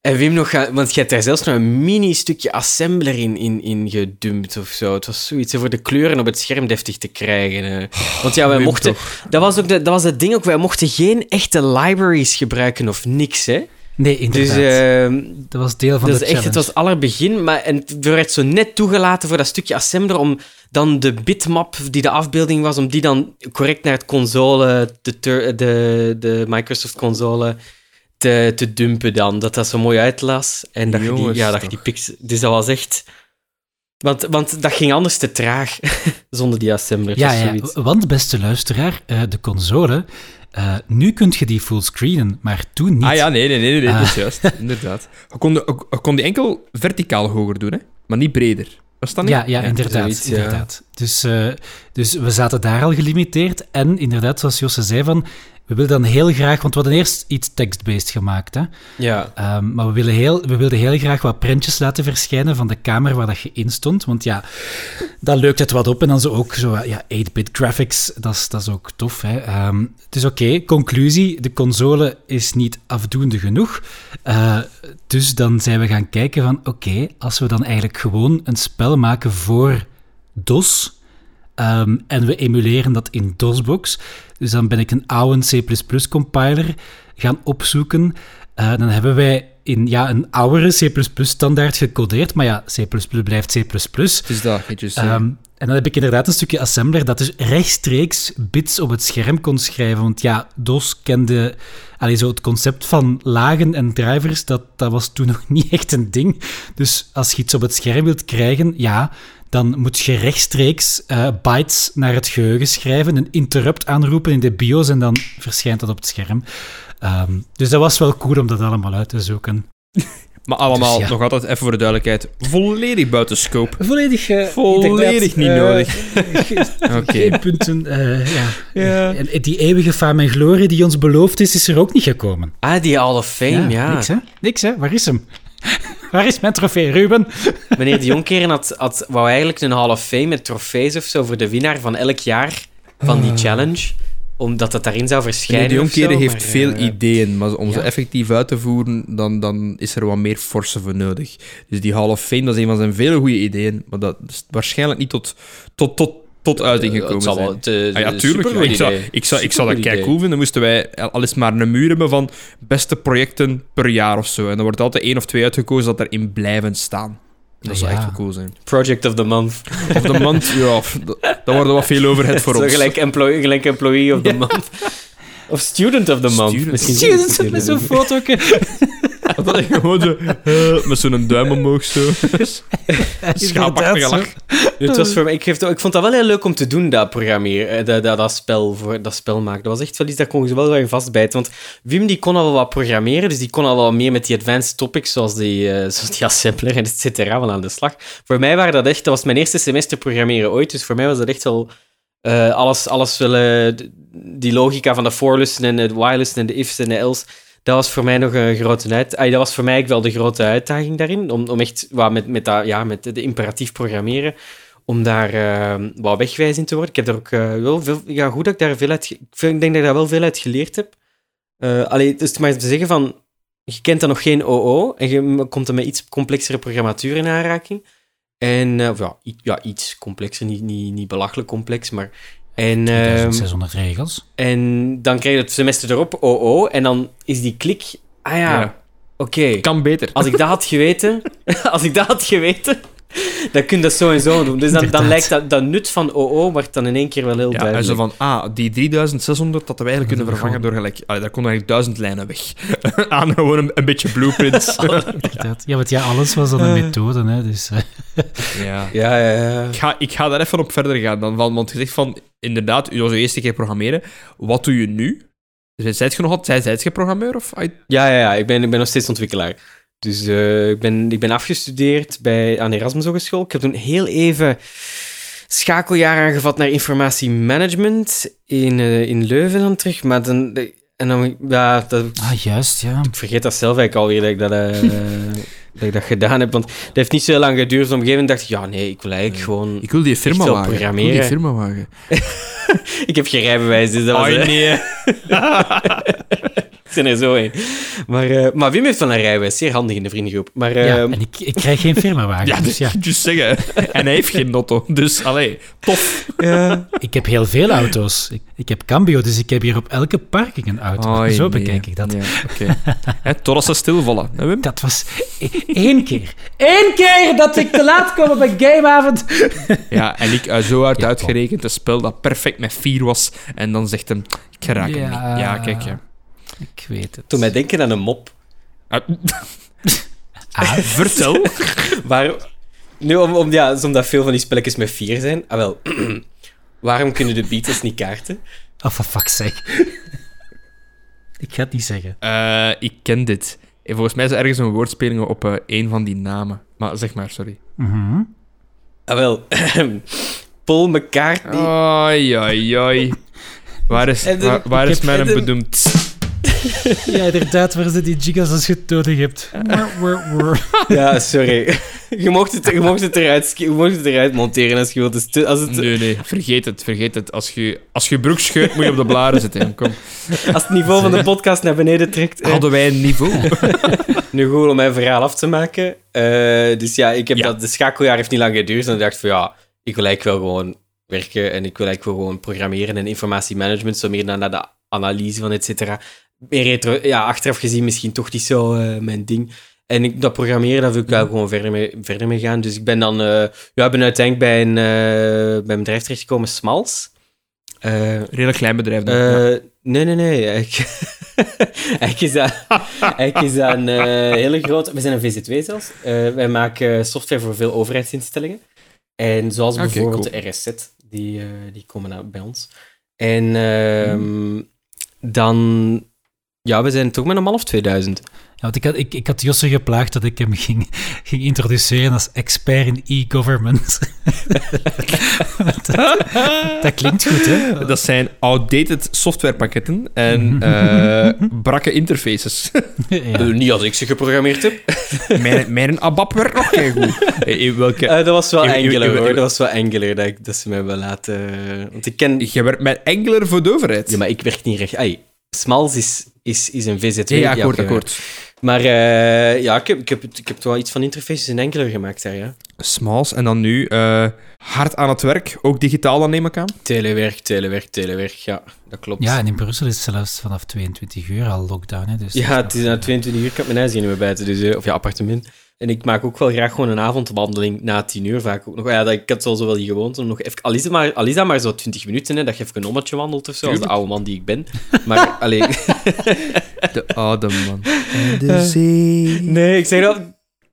En Wim nog, gaan- want je hebt daar zelfs nog een mini-stukje assembler in, in, in gedumpt of zo. Het was zoiets hè, voor de kleuren op het scherm deftig te krijgen. hè. Want ja, wij Wim, mochten... Dat was ook de, dat was het ding ook, wij mochten geen echte libraries gebruiken of niks, hè. Nee, Dus inderdaad. ehm, dat was deel van dat de is echt, het was allerbegin, maar en het werd zo net toegelaten voor dat stukje assembler om dan de bitmap die de afbeelding was, om die dan correct naar het console, de, de, de Microsoft console, te, te dumpen dan. Dat dat zo mooi uitlas. En dat je die, ja, dat je die pix... Dus dat was echt... Want, want dat ging anders te traag, zonder die assembler. Ja, ja, want beste luisteraar, eh, de console, eh, nu kun je die fullscreenen, maar toen niet. Ah ja, nee, nee, nee, nee, Ah. dat is juist. Inderdaad. Je kon, je kon die enkel verticaal hoger doen, hè? maar niet breder. Was dat niet? Ja, ja, inderdaad. zoiets, ja. inderdaad. Dus, eh, dus we zaten daar al gelimiteerd. En inderdaad, zoals Josse zei, van, we wilden dan heel graag... Want we hadden eerst iets text-based gemaakt. Hè? Ja. Ehm, maar we, willen heel, we wilden heel graag wat prentjes laten verschijnen van de kamer waar dat je in stond. Want ja, dat leukt het wat op. En dan zo ook zo, ja, 8-bit graphics, dat is, dat is ook tof. Hè? Ehm, dus oké, conclusie, de console is niet afdoende genoeg. Eh, dus dan zijn we gaan kijken van, oké, als we dan eigenlijk gewoon een spel maken voor DOS... ehm, en we emuleren dat in DOSBox. Dus dan ben ik een oude C++-compiler gaan opzoeken. Eh, dan hebben wij in ja, een oudere C++-standaard gecodeerd. Maar ja, C++ blijft C++. Het is dat, Ehm, en dan heb ik inderdaad een stukje assembler dat dus rechtstreeks bits op het scherm kon schrijven. Want ja, DOS kende... Allee, zo het concept van lagen en drivers, dat, dat was toen nog niet echt een ding. Dus als je iets op het scherm wilt krijgen, ja, dan moet je rechtstreeks eh, bytes naar het geheugen schrijven, een interrupt aanroepen in de BIOS en dan verschijnt dat op het scherm. Ehm, dus dat was wel cool om dat allemaal uit te zoeken. Maar allemaal, Dus ja. nog altijd even voor de duidelijkheid, volledig buiten scope. Volledig, eh, Volledig niet nodig. Oké. Punten. eh, ja. Ja. En die eeuwige faam en glorie die ons beloofd is, is er ook niet gekomen. Ah, die Hall of Fame, ja. Niks, hè? Niks, hè? Waar is hem? Waar is mijn trofee, Ruben? Meneer de Jonkeren had, had, wou eigenlijk een Hall of Fame met trofees of zo voor de winnaar van elk jaar van die challenge. Omdat het daarin zou Meneer verschijnen. de of Jonkeren heeft maar, veel eh, ideeën, maar om ze effectief uit te voeren, dan, dan is er wat meer force voor nodig. Dus die Hall of Fame, dat is een van zijn vele goede ideeën, maar dat is waarschijnlijk niet tot, tot, tot, tot uiting gekomen Het zal zijn. wel het, eh, Ah ja, tuurlijk. Ik zou, ik, zou, ik zou dat idee. cool vinden. Moesten wij al eens maar een muur hebben van beste projecten per jaar of zo. En er wordt altijd één of twee uitgekozen dat erin blijven staan. Dat zou Ja. echt wel cool zijn. Project of the month. Of de maand, ja, daar wordt wat veel overheid voor ons. gelijk employee, gelijk employee of the month. Of Student of the Month. Student. Misschien Student met zo'n foto. Dat is gewoon zo, eh, met zo'n duim omhoog zo. Schaapachtige lach. Het was voor mij, ik, geef ik vond dat wel heel leuk om te doen, dat programmeren, eh, dat, dat, dat, spel, voor, dat spel maken. Dat was echt wel iets, daar kon je wel wel in vastbijten. Want Wim die kon al wel wat programmeren, dus die kon al wel meer met die advanced topics, zoals die, eh, zoals die assembler en et cetera, van aan de slag. Voor mij waren dat echt, dat was mijn eerste semester programmeren ooit, dus voor mij was dat echt wel eh, alles, alles willen, die logica van de for-lussen en de while-lussen en de ifs en de else, dat was voor mij nog een grote uit, dat was voor mij wel de grote uitdaging daarin, om, om echt wat met, met, dat, ja, met de imperatief programmeren, om daar eh, wat wegwijs in te worden. Ik heb daar ook eh, wel veel, ja, goed dat ik daar veel uit, ik, denk dat ik daar wel veel uit geleerd heb. Eh allee, dus maar te zeggen van, je kent dan nog geen OO en je komt er met iets complexere programmatuur in aanraking. En eh, of ja, ja, iets complexer, niet, niet, niet belachelijk complex, maar... En, ehm, 600 regels. en dan krijg je het semester erop, OO, en dan is die klik... Ah ja, Ja. oké. Kan beter. Als ik dat had geweten, als ik dat had geweten, dan kun je dat zo en zo doen. Dus dan, dan lijkt dat, dat nut van OO wordt dan in één keer wel heel Ja, en duidelijk. zo van, ah, die 3600 dat we eigenlijk kunnen vervangen door gelijk... Allee, daar konden eigenlijk duizend lijnen weg. Aan gewoon een, een beetje blueprints. Inderdaad. Ja, want ja, alles was dan een Eh. methode. Hè, dus, eh, ja. Ja, ja, ja. Ik ga, ik ga daar even op verder gaan dan. Van, want je zegt van, inderdaad, u was de eerste keer programmeren. Wat doe je nu? Dus Zijt je nog altijd zijt je programmeur? Of, Ja, ja, ja. Ik, ben, ik ben nog steeds ontwikkelaar. Dus eh, ik, ben, ik ben afgestudeerd bij, aan de Erasmus Hogeschool. Ik heb toen heel even schakeljaar aangevat naar informatiemanagement in, eh, in Leuven dan terug. Maar dan... En dan ja, dat, ah, juist, ja. ik vergeet dat zelf eigenlijk alweer dat ik dat, eh, dat, ik dat gedaan heb. Want dat heeft niet zo lang geduurd. Op een gegeven moment dacht ik, ja, nee, ik wil eigenlijk gewoon... Ik wil die firma wagen. Ik wil die programmeren. firma wagen. Ik heb geen rijbewijs, dus dat was... Ai, eh, nee. Ben er zo in. Maar, eh, maar Wim heeft wel een rijbewijs. Zeer handig in de vriendengroep. Maar ja ehm, en ik, ik krijg geen firmawagen. Ja, dus dus ja, just zeggen. En hij heeft geen lotto. Dus, allee, tof. ja. ik heb heel veel auto's. Ik, ik heb Cambio, dus ik heb hier op elke parking een auto. Ai, Zo nee. bekijk ik dat. Ja, oké. Hè, Totdat ze stilvallen. Hè, Wim? Dat was e- één keer. Eén keer dat ik te laat kwam op een gameavond. Ja, en ik uh, zo hard Ja, uitgerekend een spel dat perfect met 4 was. En dan zegt hem, ik raak hem Ja. niet. Ja, kijk, ja. Ik weet het. Toen mij denken aan een mop. Ah, Ah, vertel. Waar, nu, om, om, ja, omdat veel van die spelletjes met vier zijn. Ah, wel. Waarom kunnen de Beatles niet kaarten? oh, for fuck's sake. ik ga het niet zeggen. Eh, ik ken dit. En volgens mij is er ergens een woordspeling op eh een van die namen. Maar zeg maar, sorry. Mhm. Ah, wel. Paul McCartney. Ai, ai, ai. Waar is, waar, waar is mijn bedoemd? Ja, inderdaad, waar zitten die gigas als je het nodig hebt? Wur, wur, wur. Ja, sorry. Je mocht het, je mocht het, eruit, je mocht het eruit monteren als je wilt. Dus te- als, het, Nee, nee, vergeet het, vergeet het. Als je, als je broek scheurt, moet je op de blaren zitten. Kom. als het niveau van de podcast naar beneden trekt. eh, Hadden wij een niveau? Nu goed om mijn verhaal af te maken. Eh, dus ja, ik heb Ja. dat, de schakeljaar heeft niet lang geduurd. En ik dacht van ja, ik wil eigenlijk wel gewoon werken en ik wil eigenlijk wel gewoon programmeren en informatiemanagement, zo meer dan naar de analyse van et cetera. Retro, ja, achteraf gezien misschien toch niet zo eh, mijn ding. En ik, dat programmeren, daar wil ik wel gewoon verder mee, verder mee gaan. Dus ik ben dan, eh, ja, ben uiteindelijk bij een, eh, bij een bedrijf terechtgekomen, Smals. Redelijk klein bedrijf. dan. Ja. Nee, nee, nee. Eigenlijk, eigenlijk is dat, eigenlijk is dat een hele grote... We zijn een VZW zelfs. Wij maken software voor veel overheidsinstellingen. En zoals bijvoorbeeld cool. de RSZ, die, die komen nou bij ons. En ehm, dan... Ja, we zijn toch met een of 2000. Ja, want ik had, ik, ik had Josse geplaagd dat ik hem ging, ging introduceren als expert in e-government. dat, dat klinkt goed, hè? Dat zijn outdated softwarepakketten en eh brakke interfaces. Ja. Eh, niet als ik ze geprogrammeerd heb. mijn, mijn ABAP werkt nog heel goed. Eh, In welke... Dat was wel ik- hoor. Dat was wel Angular dat, ik, dat ze mij wel laten... Want ik ken... Je werkt met Angular voor de overheid. Ja, maar ik werk niet recht... Ai, Smals is, is, is een VZW. Ja, ja, akkoord, akkoord. Maar eh, ja, ik heb, ik, heb, ik heb wel iets van interfaces in Angular gemaakt daar, ja. Smalls en dan nu eh, hard aan het werk. Ook digitaal dan neem ik aan. Telewerk, telewerk, telewerk. Ja, dat klopt. Ja, en in Brussel is het zelfs vanaf 22 uur al lockdown, hè? Dus ja het is na 22 uur, ik heb mijn huis hier niet meer buiten, dus, eh, of ja, appartement. En ik maak ook wel graag gewoon een avondwandeling na tien uur vaak ook nog. Ja, dat, ik heb sowieso wel die gewoonte om nog even... Al is het maar, al is dat maar zo twintig minuten, hè, dat je even een ommetje wandelt of zo, als de oude man die ik ben. Maar, alleen... De oude man. En de zee. Nee, ik zeg dat...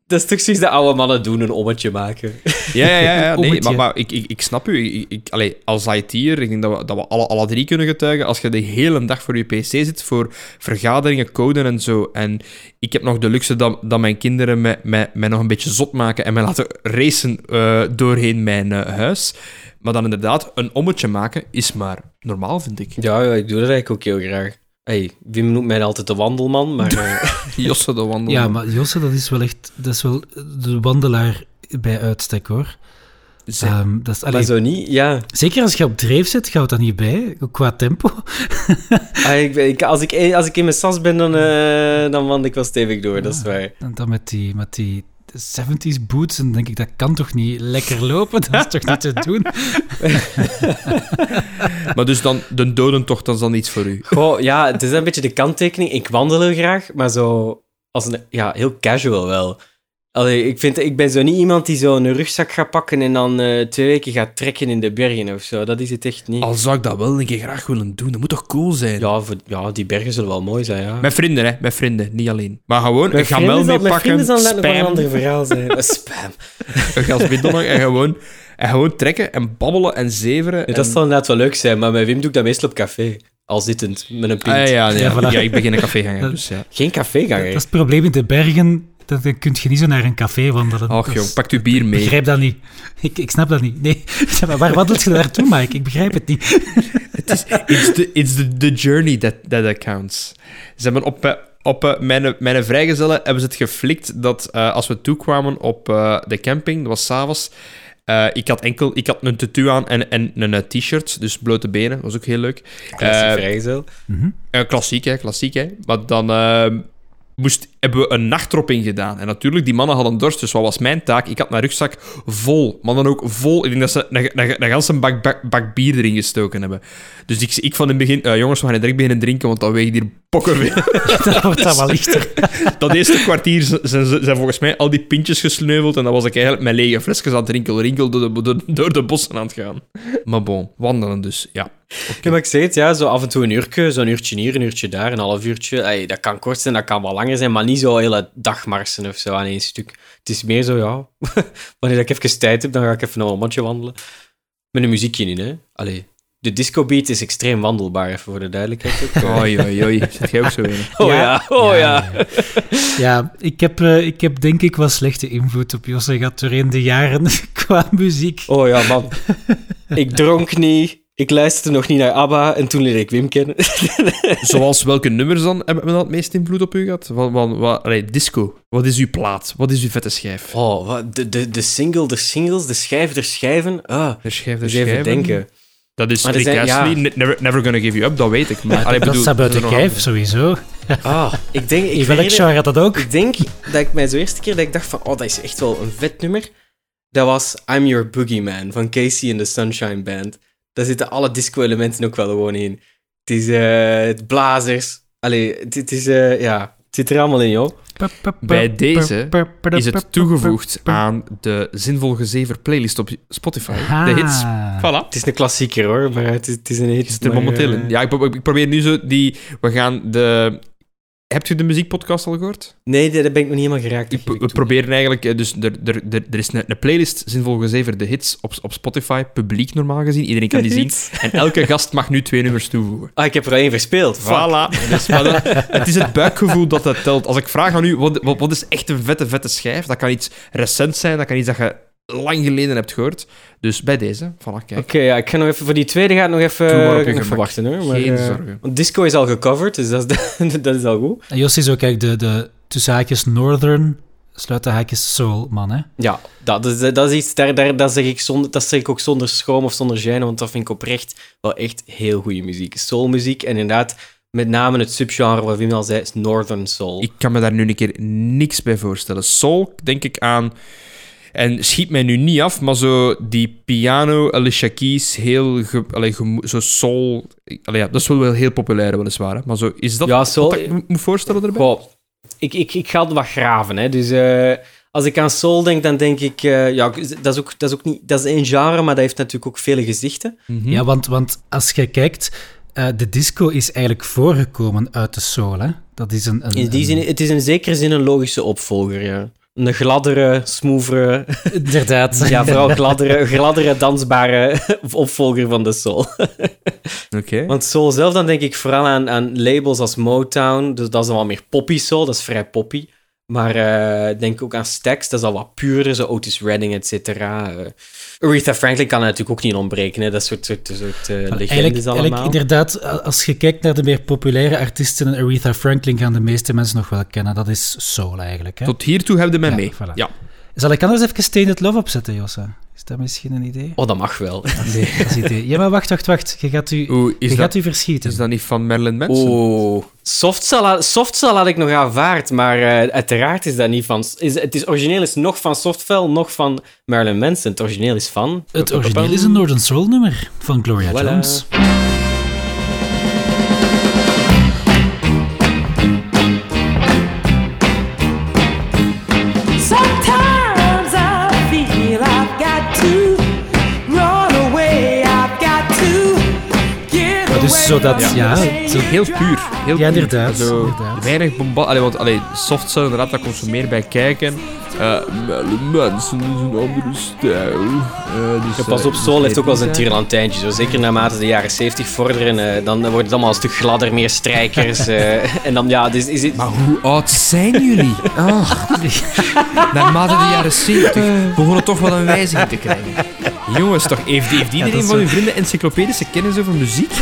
Dat is toch zoiets dat oude mannen doen, een ommetje maken. Ja, ja, ja. ja. Nee, maar, maar ik, ik, ik snap u. Ik, ik, allee, als IT'er, ik denk dat we, dat we alle, alle drie kunnen getuigen, als je de hele dag voor je pc zit, voor vergaderingen, coden en zo, en ik heb nog de luxe dat, dat mijn kinderen mij, mij, mij nog een beetje zot maken en mij laten racen eh, doorheen mijn eh, huis. Maar dan inderdaad, een ommetje maken is maar normaal, vind ik. Ja, ja, ik doe dat eigenlijk ook heel graag. Hey, Wim noemt mij altijd de wandelman, maar... eh, Josse de wandel. Ja, maar Josse, dat is wel echt... Dat is wel de wandelaar bij uitstek, hoor. Ehm, dat is, allee, maar zo niet, ja. Zeker als je op dreef zit, houdt dat niet bij, qua tempo. Ah, ik, als, ik, als ik in mijn sas ben, dan, eh, dan wandel ik wel stevig door, dat is waar. En dan met die, met die 70s boots, dan denk ik, dat kan toch niet lekker lopen? Dat is toch niet te doen? Maar dus dan, de dodentocht, dat is dan iets voor u. Goh, ja, het is een beetje de kanttekening. Ik wandel heel graag, maar zo... Als een, ja, heel casual wel. Allee, ik, vind, ik ben zo niet iemand die zo een rugzak gaat pakken en dan eh, twee weken gaat trekken in de bergen of zo. Dat is het echt niet. Al zou ik dat wel een keer graag willen doen, dat moet toch cool zijn? Ja, voor, ja, die bergen zullen wel mooi zijn, ja. Met vrienden, hè. Met vrienden, niet alleen. Maar gewoon Met een gamel vrienden zal- mee met pakken, vrienden zal dat nog een spam, ander verhaal zijn. Spam. een glas bidon en gewoon, en gewoon trekken en babbelen en zeveren. Ja, en... dat zal inderdaad wel leuk zijn, maar met Wim doe ik dat meestal op café. Al zittend, met een pint. Ah, ja, nee, Ja, ja, voilà. ja, ik ben geen caféganger, dus ja. Geen caféganger. Dat is het probleem in de bergen, dat, dan kun je niet zo naar een café wandelen. Och is- pak uw bier Ik mee. begrijp dat niet. Ik, ik snap dat niet. Nee, maar waar wandelt je naartoe, Mike? Ik begrijp het niet. It's the, it's the, the journey that, that counts. Ze hebben op, eh, op eh, mijn, mijn vrijgezellen hebben ze het geflikt dat eh, als we toekwamen op eh, de camping, dat was s'avonds, eh ik had enkel ik had een tattoo aan en, en een eh, t-shirt, dus blote benen, dat was ook heel leuk. Klassiek Eh, vrijgezel. Mhm. Eh, klassiek, hè, klassiek, hè. Maar dan eh, moest, hebben we een nachtdropping gedaan. En natuurlijk, die mannen hadden dorst, dus wat was mijn taak? Ik had mijn rugzak vol, maar dan ook vol. Ik denk dat ze een, ganse bak, bak, bak bier erin gestoken hebben. Dus ik, ik van in het begin, eh, jongens, we gaan direct beginnen drinken, want dan weegt hier pokken veel. Dan wordt dat wel lichter. dat eerste kwartier zijn, zijn, volgens mij al die pintjes gesneuveld en dan was ik eigenlijk met lege flesjes aan het rinkel, rinkel door de, door de bossen aan het gaan. Maar bon, wandelen dus, ja. Ja, maar ik zeg het, ja, zo af en toe een uurtje, zo'n uurtje hier, een uurtje daar, een half uurtje. Ey, dat kan kort zijn, dat kan wel langer zijn, maar niet zo hele dagmarsen of zo aan één stuk. Het is meer zo, ja, wanneer ik even tijd heb, dan ga ik even nog een mondje wandelen. Met een muziekje in, hè. Allee, de discobeat is extreem wandelbaar, even voor de duidelijkheid. ook. Oei, oei, oei. Zit jij ook zo in? Oh ja, oh ja. Ja, ik heb, eh, ik heb denk ik wel slechte invloed op Josse gehad doorheen de jaren qua muziek. Oh ja, man. Ik dronk niet, ik luisterde nog niet naar ABBA en toen leerde ik Wim kennen. Zoals welke nummers dan hebben we dan het meest invloed op u gehad? Van, van, wat, allee, disco. Wat is uw plaat? Wat is uw vette schijf? Oh, wat, de, de, de single, de singles, de schijf, de schijven. Ah, De schijf, de dus even schijven. denken. Dat is Maar Rick zijn- ja. Astley, never, never Gonna Give You Up, dat weet ik. Maar, allee, dat bedoel, staat buiten er nog kijf, sowieso. Ah, ik denk... Ik In welk genre dat ook? Ik denk dat ik mij zo eerste keer dat ik dacht van, oh, dat is echt wel een vet nummer. Dat was I'm Your Boogeyman van Casey and the Sunshine Band. Daar zitten alle disco-elementen ook wel gewoon in. Het is eh, het blazers. Allee, het, het is, eh, ja, het zit er allemaal in, joh. Bij deze Is het toegevoegd aan de Zinvol Gezever playlist op Spotify. De hits. Voilà. Het is een klassieker, hoor, maar het is, het is een hit. Je zit er momenteel eh, in. Ja, ik, pro- ik probeer nu zo die... We gaan de... Hebt u de muziekpodcast al gehoord? Nee, daar ben ik nog niet helemaal geraakt. Ik- we toe. proberen eigenlijk... eh, Dus er, er, er, er is een, een playlist, Zinvol Gezever, de hits op, op Spotify. Publiek normaal gezien. Iedereen kan die zien. En elke gast mag nu twee nummers toevoegen. Ah, ik heb er al één verspeeld. Voilà. Dus, maar dat- het is het buikgevoel dat dat telt. Als ik vraag aan u, wat, wat, wat is echt een vette, vette schijf? Dat kan iets recent zijn, dat kan iets dat je lang geleden hebt gehoord. Dus bij deze, voilà, kijk. Oké, ja, ik ga nog even... Voor die tweede gaat nog even, Doe maar op je nog even wachten, hoor. Maar, Geen eh, zorgen. Want disco is al gecoverd, dus dat is, dat is al goed. En Jos is ook kijk, de, de tussen haakjes Northern, sluiten haakjes Soul, man, hè? Ja, dat is, dat is iets, daar, daar, dat, zeg ik zonder, dat zeg ik ook zonder schroom of zonder gêne, want dat vind ik oprecht wel echt heel goede muziek. Soulmuziek en inderdaad, met name het subgenre wat Wim al zei, is Northern Soul. Ik kan me daar nu een keer niks bij voorstellen. Soul, denk ik aan... En schiet mij nu niet af, maar zo die piano, Alicia Keys, heel... Ge, allee, zo soul... Allee, ja, dat is wel wel heel populair, weliswaar. Hè? Maar zo, is dat Ja, wat soul- ik me moet voorstellen erbij? Ik, ik, ik ga het wat graven, hè. Dus eh, Als ik aan soul denk, dan denk ik... eh, ja, dat is, ook, dat is ook niet... Dat is één genre, maar dat heeft natuurlijk ook vele gezichten. Mhm. Ja, want, want als je kijkt, eh, de disco is eigenlijk voorgekomen uit de soul. Hè? Dat is een, een, In die een- zin, het is in zekere zin een logische opvolger, ja. Een gladdere, smoothere... Inderdaad. Ja, vooral gladdere, gladdere dansbare opvolger van de soul. Oké. Want soul zelf, dan denk ik vooral aan, aan labels als Motown. Dus dat is dan wel meer poppy soul, dat is vrij poppy. Maar eh, denk ook aan Stax, dat is al wat puurder, zo Otis Redding, et cetera. Eh, Aretha Franklin kan er natuurlijk ook niet ontbreken, hè. dat soort, soort, soort eh, legendes Eigenlijk, allemaal. eigenlijk inderdaad, als je kijkt naar de meer populaire artiesten, Aretha Franklin gaan de meeste mensen nog wel kennen. Dat is soul eigenlijk. Hè? Tot hiertoe heb je mij Ja, mee. voilà. Ja. Zal ik anders even Stained Love opzetten, Jossa? Is dat misschien een idee? Oh, dat mag wel. Nee, dat is een idee. Ja, maar wacht, wacht, wacht. Je gaat u, Oeh, je gaat u verschieten. is dat niet van Marilyn Manson? Oeh. Softcell, softcell had ik nog aanvaard, maar eh, uiteraard is dat niet van... Is, het is, origineel is nog van Softcell, nog van Marilyn Manson. Het origineel is van... Het origineel is een Northern Soul nummer van Gloria Voilà. Jones. Get Maar dus away zo dat, from ja, zo Heel puur. Heel Ja, puur. inderdaad, Zo inderdaad. Weinig bomba... Allee, want allee, soft cell, inderdaad, daar komt zo meer bij kijken. Eh Marilyn Manson is een andere stijl. Eh, dus, Ja, pas eh, op, soul heeft ook wel zijn tierlantijntje. Zo. Zeker naarmate de jaren 70 vorderen, eh, dan wordt het allemaal een stuk gladder, meer strijkers. eh, en dan, ja, dus is het... Maar hoe oud zijn jullie? Naarmate de jaren 70 begonnen toch wel een wijziging te krijgen. Jongens, toch, heeft, heeft iedereen van uw vrienden encyclopedische kennis over muziek?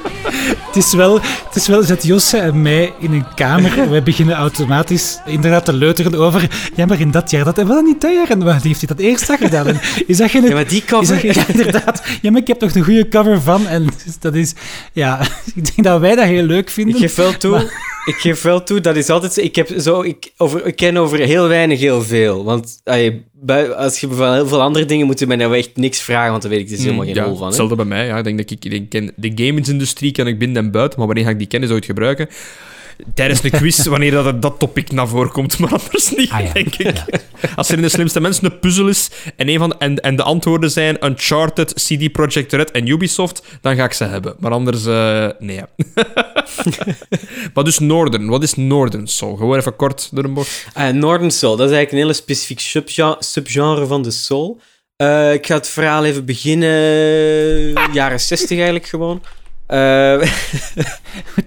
Het is wel, het is wel, zet Josse en mij in een kamer. Wij beginnen automatisch inderdaad te leuteren over. Ja, maar in dat jaar, dat, wel niet dat jaar. En waar heeft hij dat eerst gedaan? En is dat geen. Ja, maar die is cover... dat, ja, inderdaad. Ja, maar ik heb toch een goede cover van. En dat is. Ja, ik denk dat wij dat heel leuk vinden. Ik geef wel toe, ik geef wel toe, dat is altijd zo. Ik, heb zo, ik, over, ik ken over heel weinig heel veel. Want als je van heel veel andere dingen moet je mij nou echt niks vragen, want dan weet ik dus helemaal geen ja, rol van. Hè? Hetzelfde bij mij. Ja. Ik denk dat ik, ik ken de gaming-industrie ken ik binnen en buiten, maar wanneer ga ik die kennis ooit gebruiken? Tijdens een quiz, wanneer dat, er dat topic naar voren komt, maar anders niet, Ah, ja. denk ik. Als er in de slimste mensen een puzzel is en, een van de, en, en de antwoorden zijn Uncharted, CD Projekt Red en Ubisoft, dan ga ik ze hebben. Maar anders, eh, nee. maar dus Northern, wat is Northern Soul? Gewoon even kort door een bocht. Ah, Northern Soul, dat is eigenlijk een hele specifiek subgenre, subgenre van de soul. Eh, ik ga het verhaal even beginnen. Jaren 60 eigenlijk gewoon. Eh,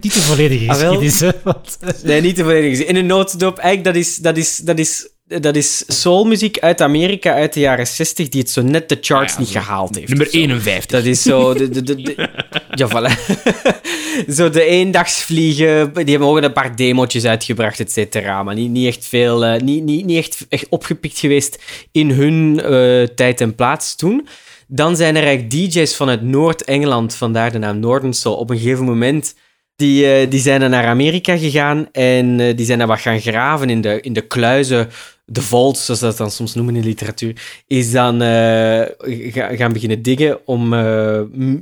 Niet de volledige Ah, geschiedenis, want, eh, nee, niet te volledig gezien. In een notendop, eigenlijk dat is, dat is, dat is, dat is soulmuziek uit Amerika uit de jaren 60 die het zo net de charts Ah ja, niet zo. gehaald heeft. Nummer of zo. 51. Dat is zo... De, de, de, de- ja, voilà. zo de eendagsvliegen, die hebben ook een paar demotjes uitgebracht, et cetera. Maar niet, niet echt veel... eh, niet, niet, niet echt, echt opgepikt geweest in hun tijd en plaats toen. Dan zijn er eigenlijk DJ's vanuit Noord-Engeland, vandaar de naam Northern Soul, op een gegeven moment... Die, eh, die zijn naar Amerika gegaan en eh, die zijn dan wat gaan graven in de, in de kluizen, de vaults, zoals ze dat dan soms noemen in de literatuur, is dan eh, ga- gaan beginnen diggen om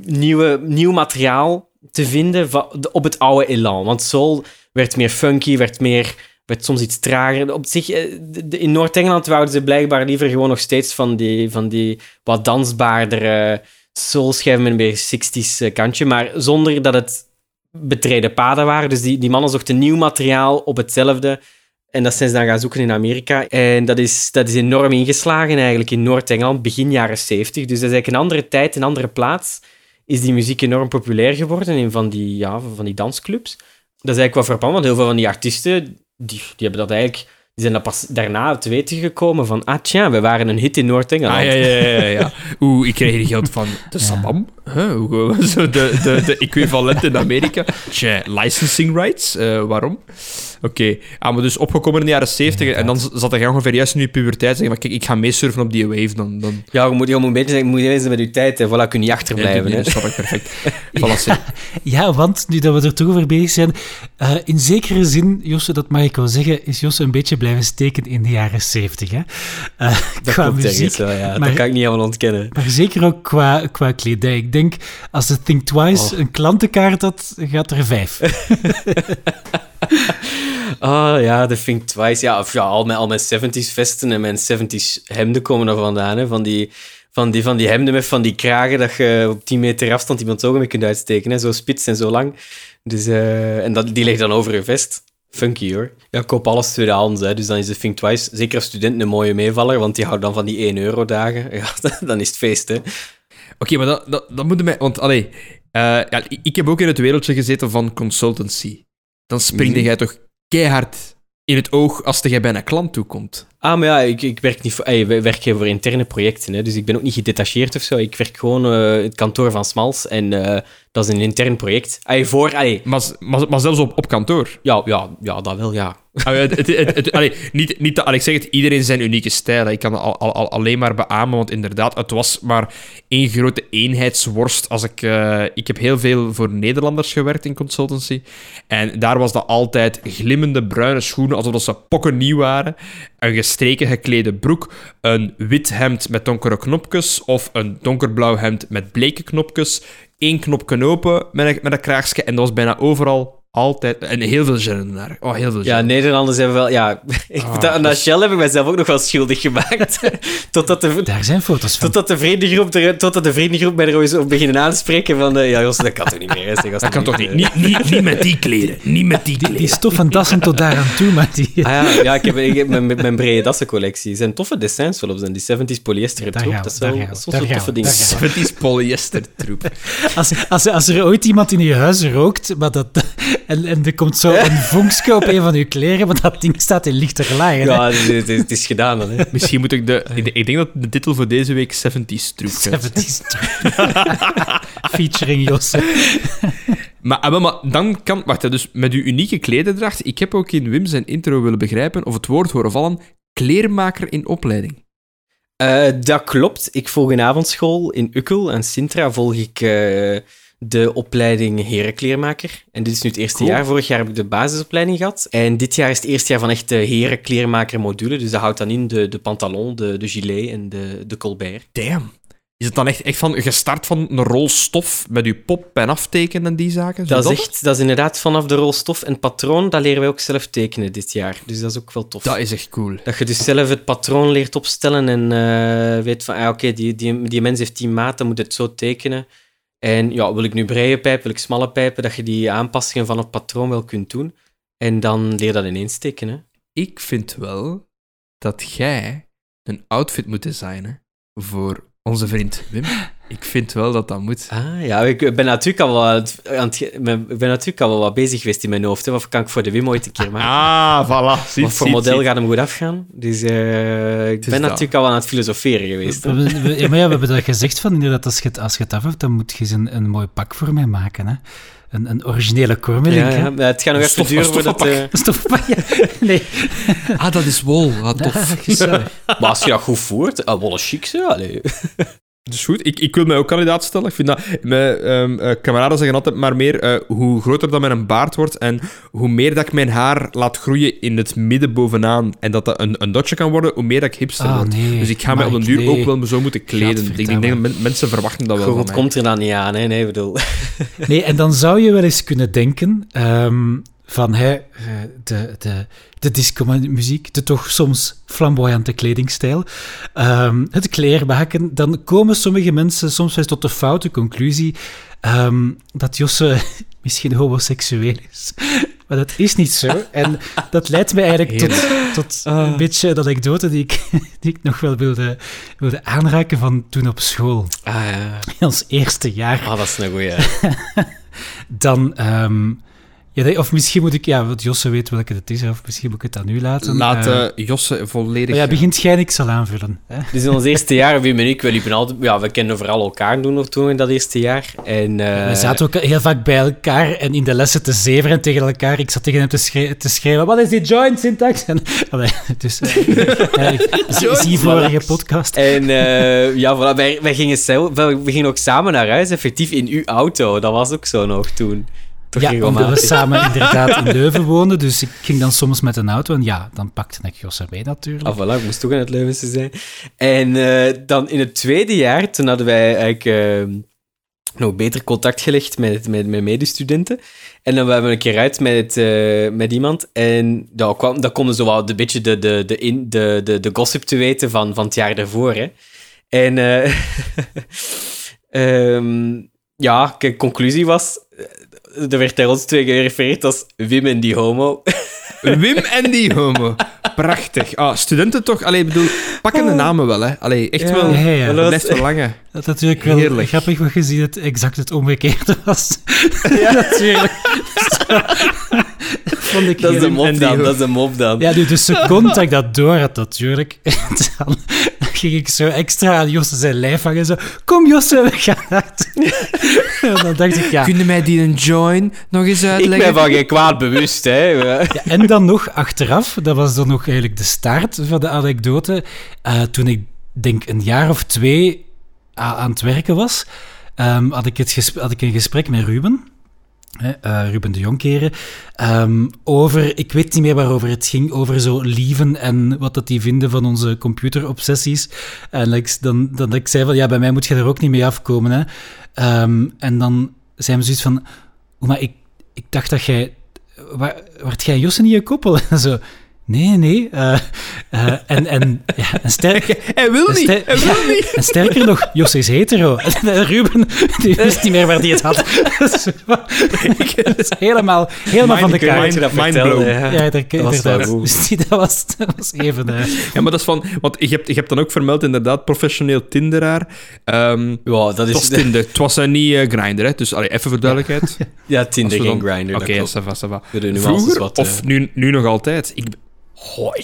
nieuwe, nieuw materiaal te vinden op het oude elan. Want soul werd meer funky, werd, meer, werd soms iets trager. Op zich, eh, in Noord-Engeland wouden ze blijkbaar liever gewoon nog steeds van die, van die wat dansbaardere soulschijven met een beetje 60s eh, kantje, maar zonder dat het betreden paden waren. Dus die, die mannen zochten nieuw materiaal op hetzelfde. En dat zijn ze dan gaan zoeken in Amerika. En dat is, dat is enorm ingeslagen eigenlijk in Noord-Engeland, begin jaren 70. Dus dat is eigenlijk een andere tijd, een andere plaats. Is die muziek enorm populair geworden in van die, ja, van die dansclubs. Dat is eigenlijk wel frappant, want heel veel van die artiesten, die, die hebben dat eigenlijk... Die zijn dat pas daarna te weten gekomen van... Ah, tja, we waren een hit in Noord-Engeland. Ah, ja, ja, ja, ja, ja. Oeh, ik krijg hier geld van de Sabam. Huh? Zo de, de, de equivalent in Amerika. Tja, licensing rights. eh, waarom? Oké. Ah, maar dus opgekomen in de jaren 70 en dan zat hij ongeveer juist in je puberteit zeggen van kijk, ik ga meesurfen op die wave. Dan, dan Ja, je moet, je moet een beetje zeggen, je moet eens met je tijd. Hè. Voilà, kun je niet achterblijven. ja, hè. dat snap ik perfect. Voilà. Ja, want nu dat we er toch over bezig zijn, eh, in zekere zin, Josse, dat mag ik wel zeggen, is Josse een beetje blijven steken in de jaren zeventig. Hè? Eh, Dat qua klopt muziek, wel, ja. maar- Dat kan ik niet helemaal ontkennen. maar zeker ook qua, qua kledij. Denk, als de Think Twice Oh. een klantenkaart had, gaat er vijf. Oh ja, de Think Twice. Ja, of ja al, mijn, al mijn 70s vesten en mijn 70s hemden komen er vandaan. Hè. Van, die, van, die, van die hemden met van die kragen dat je op 10 meter afstand iemands ogen mee kunt uitsteken. Hè. Zo spits en zo lang. Dus, eh, en dat, die ligt dan over je vest. Funky hoor. Ja, ik koop alles tweedehands. Hè. Dus dan is de Think Twice, zeker als student, een mooie meevaller. Want die houdt dan van die 1 euro dagen. Ja, dan is het feest hè. Oké, maar dat, dat, dat moet mij... Want, allee, eh, ja, ik- ik heb ook in het wereldje gezeten van consultancy. Dan springde Mhm. jij toch keihard in het oog als jij bij een klant toekomt. Ah, maar ja, ik, ik werk niet voor... werken voor interne projecten, hè, dus ik ben ook niet gedetacheerd of zo. Ik werk gewoon eh, het kantoor van Smals en eh, dat is een intern project. Ey, voor... ey, Maar, maar, maar zelfs op, op kantoor. ja, ja, ja, dat wel, ja. Ah, het, het, allee, niet, niet, dat- allee, ik zeg het, iedereen zijn unieke stijl. Ik kan al, al- alleen maar beamen, want inderdaad, het was maar één grote eenheidsworst. Als ik, eh, ik heb heel veel voor Nederlanders gewerkt in consultancy. En daar was dat altijd glimmende bruine schoenen, alsof dat ze pokken nieuw waren. Een gestreken geklede broek, een wit hemd met donkere knopjes of een donkerblauw hemd met bleke knopjes. Eén knopje open met een, met een kraagsje en dat was bijna overal altijd... En heel veel gêne daar. Oh, heel veel Ja. Nederlanders hebben wel... Ja, ik, Ah, dat, aan dat dat Shell heb ik mijzelf ook nog wel schuldig gemaakt. totdat, de, Daar zijn foto's van. totdat, de vriendengroep er, totdat de vriendengroep mij er eens op beginnen aanspreken van... eh, ja, Jos, dat kan toch niet meer, hè? zeg, Dat kan toch niet? Niet, niet, niet met die kleren. Niet met die Die kleren. stoffen dassen tot daar aan toe, maar die... Ah ja, ja ik heb, ik heb mijn, mijn brede dassencollectie. Zijn toffe designs wel op zijn. Die 70s polyester troep. gaan we, Dat is wel, gaan toffe ding. daar gaan Het is polyester troep. Als, als, als er ooit iemand in je huis rookt, maar dat, en, en er komt zo een vonkske op een van je kleren, maar dat ding staat in lichter. Ja, het is, het is gedaan dan. Hè. Misschien moet ik de... Ik ik denk dat de titel voor deze week 70s troep gaat. 70s. Featuring Josse. Maar, ah, wel, maar dan kan... Wacht, hè, dus met uw unieke klederdracht... Ik heb ook in Wim zijn intro willen begrijpen, of het woord horen vallen, kleermaker in opleiding. Eh, dat klopt. Ik volg een avondschool in Ukkel en Sintra. Volg ik eh, de opleiding herenkleermaker. En dit is nu het eerste Cool. jaar. Vorig jaar heb ik de basisopleiding gehad. En dit jaar is het eerste jaar van echt de herenkleermaker module. Dus dat houdt dan in de, de pantalon, de, de gilet en de, de colbert. Damn. Is het dan echt, echt van gestart van een rol stof met uw pop en aftekenen en die zaken? Zo Dat is, echt, dat is inderdaad vanaf de rolstof en patroon. Dat leren wij ook zelf tekenen dit jaar. Dus dat is ook wel tof. Dat is echt cool. Dat je dus zelf het patroon leert opstellen en eh, weet van, ah, oké, die, die, die mens heeft die maat, dan moet het zo tekenen. En ja, wil ik nu brede pijpen, wil ik smalle pijpen, dat je die aanpassingen van het patroon wel kunt doen. En dan leer dat ineens tekenen. Ik vind wel dat jij een outfit moet designen voor onze vriend Wim. Ik vind wel dat dat moet. Ah ja, ik ben natuurlijk al wel, ge- ik ben natuurlijk al wel wat bezig geweest in mijn hoofd. Hè. Wat kan ik voor de Wim ooit een keer maken? Ah, voilà. Ziet, Wat voor ziet, model ziet. gaat hem goed afgaan? Dus eh, ik is ben dat. natuurlijk al aan het filosoferen geweest. We, we- ja, maar ja, we hebben dat gezegd van inderdaad, als je het, als je het af hebt, dan moet je eens een, een mooi pak voor mij maken. Hè? Een, een originele kormelink. Ja, ja, het gaat nog Een even duren een voordat... stoffenpak. eh, Stofpak, ja. Nee. Ah, dat is wol. Wat tof. Maar als je dat goed voert, ah, wel chic, zo. Dus goed, ik, ik wil mij ook kandidaat stellen. Ik vind dat... Mijn ehm, eh, kameraden zeggen altijd maar meer eh, hoe groter dat mijn baard wordt en hoe meer dat ik mijn haar laat groeien in het midden bovenaan en dat dat een, een dotje kan worden, hoe meer dat ik hipster Ah, word. nee. Dus ik ga mij op den ik- duur nee. ook wel zo moeten kleden. Ik denk, dat men- mensen verwachten dat wel Goed, van het mij. komt er dan niet aan, hè. Nee, ik bedoel... Nee, en dan zou je wel eens kunnen denken ehm, van hè, eh, de, de, de disco-muziek, de toch soms flamboyante kledingstijl, ehm, het kleermaken, dan komen sommige mensen soms wel tot de foute conclusie ehm, dat Josse misschien homoseksueel is. Maar dat is niet zo. En dat leidt mij eigenlijk tot, tot een beetje een anekdote die ik, die ik nog wel wilde, wilde aanraken van toen op school. Ah, ja. In ons eerste jaar Ah, dat is een goeie. dan... ehm, ja, of misschien moet ik... Ja, want Josse weet welke het is, of misschien moet ik het aan u laten. Laat Eh, eh, Josse volledig... maar ja, begint jij niks al aanvullen. Hè? Dus in ons eerste jaar, Wim en ik, we liepen altijd... Ja, we kenden vooral elkaar doen nog toen in dat eerste jaar. En, eh, We zaten ook heel vaak bij elkaar en in de lessen te zeveren tegen elkaar. Ik zat tegen hem te, schre- te schreeuwen, wat is die joint syntax? En, allee, dus, eh, eh, zie- vorige podcast. En eh, ja, voilà, wij, wij, gingen zelf, we we gingen ook samen naar huis, effectief in uw auto. Dat was ook zo nog toen. Toch Ja, omdat we samen inderdaad in Leuven woonden, dus ik ging dan soms met een auto en ja, dan pakte ik Josse mee natuurlijk. Ah, voilà, ik moest toch in het Leuvense zijn. En eh, dan in het tweede jaar, toen hadden wij eigenlijk... eh, nog beter contact gelegd met, met mijn medestudenten. En dan waren we een keer uit met, eh, met iemand. En daar kwam, daar konden zo wat een beetje de, de, de, in, de, de, de gossip te weten van, van het jaar daarvoor. Hè. En eh, ehm, ja, de conclusie was... Er werd naar ons twee gerefereerd als Wim en die homo. Wim en die homo. Prachtig. Ah, studenten toch? Allee, ik bedoel, pakken de namen wel, hè. Allee, echt Ja. wel. Ja, ja. Dat blijft verlangen. Dat is natuurlijk wel Heerlijk. grappig wat je ziet het exact het omgekeerde was. natuurlijk. Dat vond ik Dat is de heel- mop dan, dat is de mop dan. Ja, nu de seconde dat ik dat door had, natuurlijk, dan ging ik zo extra aan Josse zijn lijf hangen. Zo, kom Josse, we gaan uit. En dan dacht ik, ja. Kun je mij die een join nog eens Ik uitleggen? ben van geen kwaad bewust, hè. Ja, en dan nog achteraf, dat was dan nog eigenlijk de start van de anekdote. eh, toen ik denk een jaar of twee aan het werken was, ehm, had, ik het had ik een gesprek met Ruben. Eh, Ruben de Jonkeren, ehm, over, ik weet niet meer waarover het ging, over zo lieven en wat dat die vinden van onze computerobsessies. En dat ik, dan, ik zei van, ja, bij mij moet je er ook niet mee afkomen. Hè. Ehm, en dan zijn we zoiets van, "Oeh, maar ik, ik dacht dat jij, waar, jij Josse niet een koppel? En zo, nee, nee. eh, eh, en, en, ja, en sterker... Hij wil en niet. ster- Hij wil niet. en sterker nog, Josse is hetero. En Ruben, die wist niet meer waar die het had. Dat is helemaal, helemaal van de kaart. Mind ja. Ja, daar, Dat was. Dus die- dat, was, dat was even... eh, Ja, maar dat is van... Want je hebt, je hebt dan ook vermeld, inderdaad, professioneel Tinderaar. Ehm Ja, dat het was is... Tinder. Het was uh, niet eh, Grindr, hè. Dus allee, even voor duidelijkheid. Ja, Tinder, geen Grindr. Oké, dat ça klopt. va, ça va. De nuances Vroeger, wat, of eh, nu, nu nog altijd? Ik, Goh,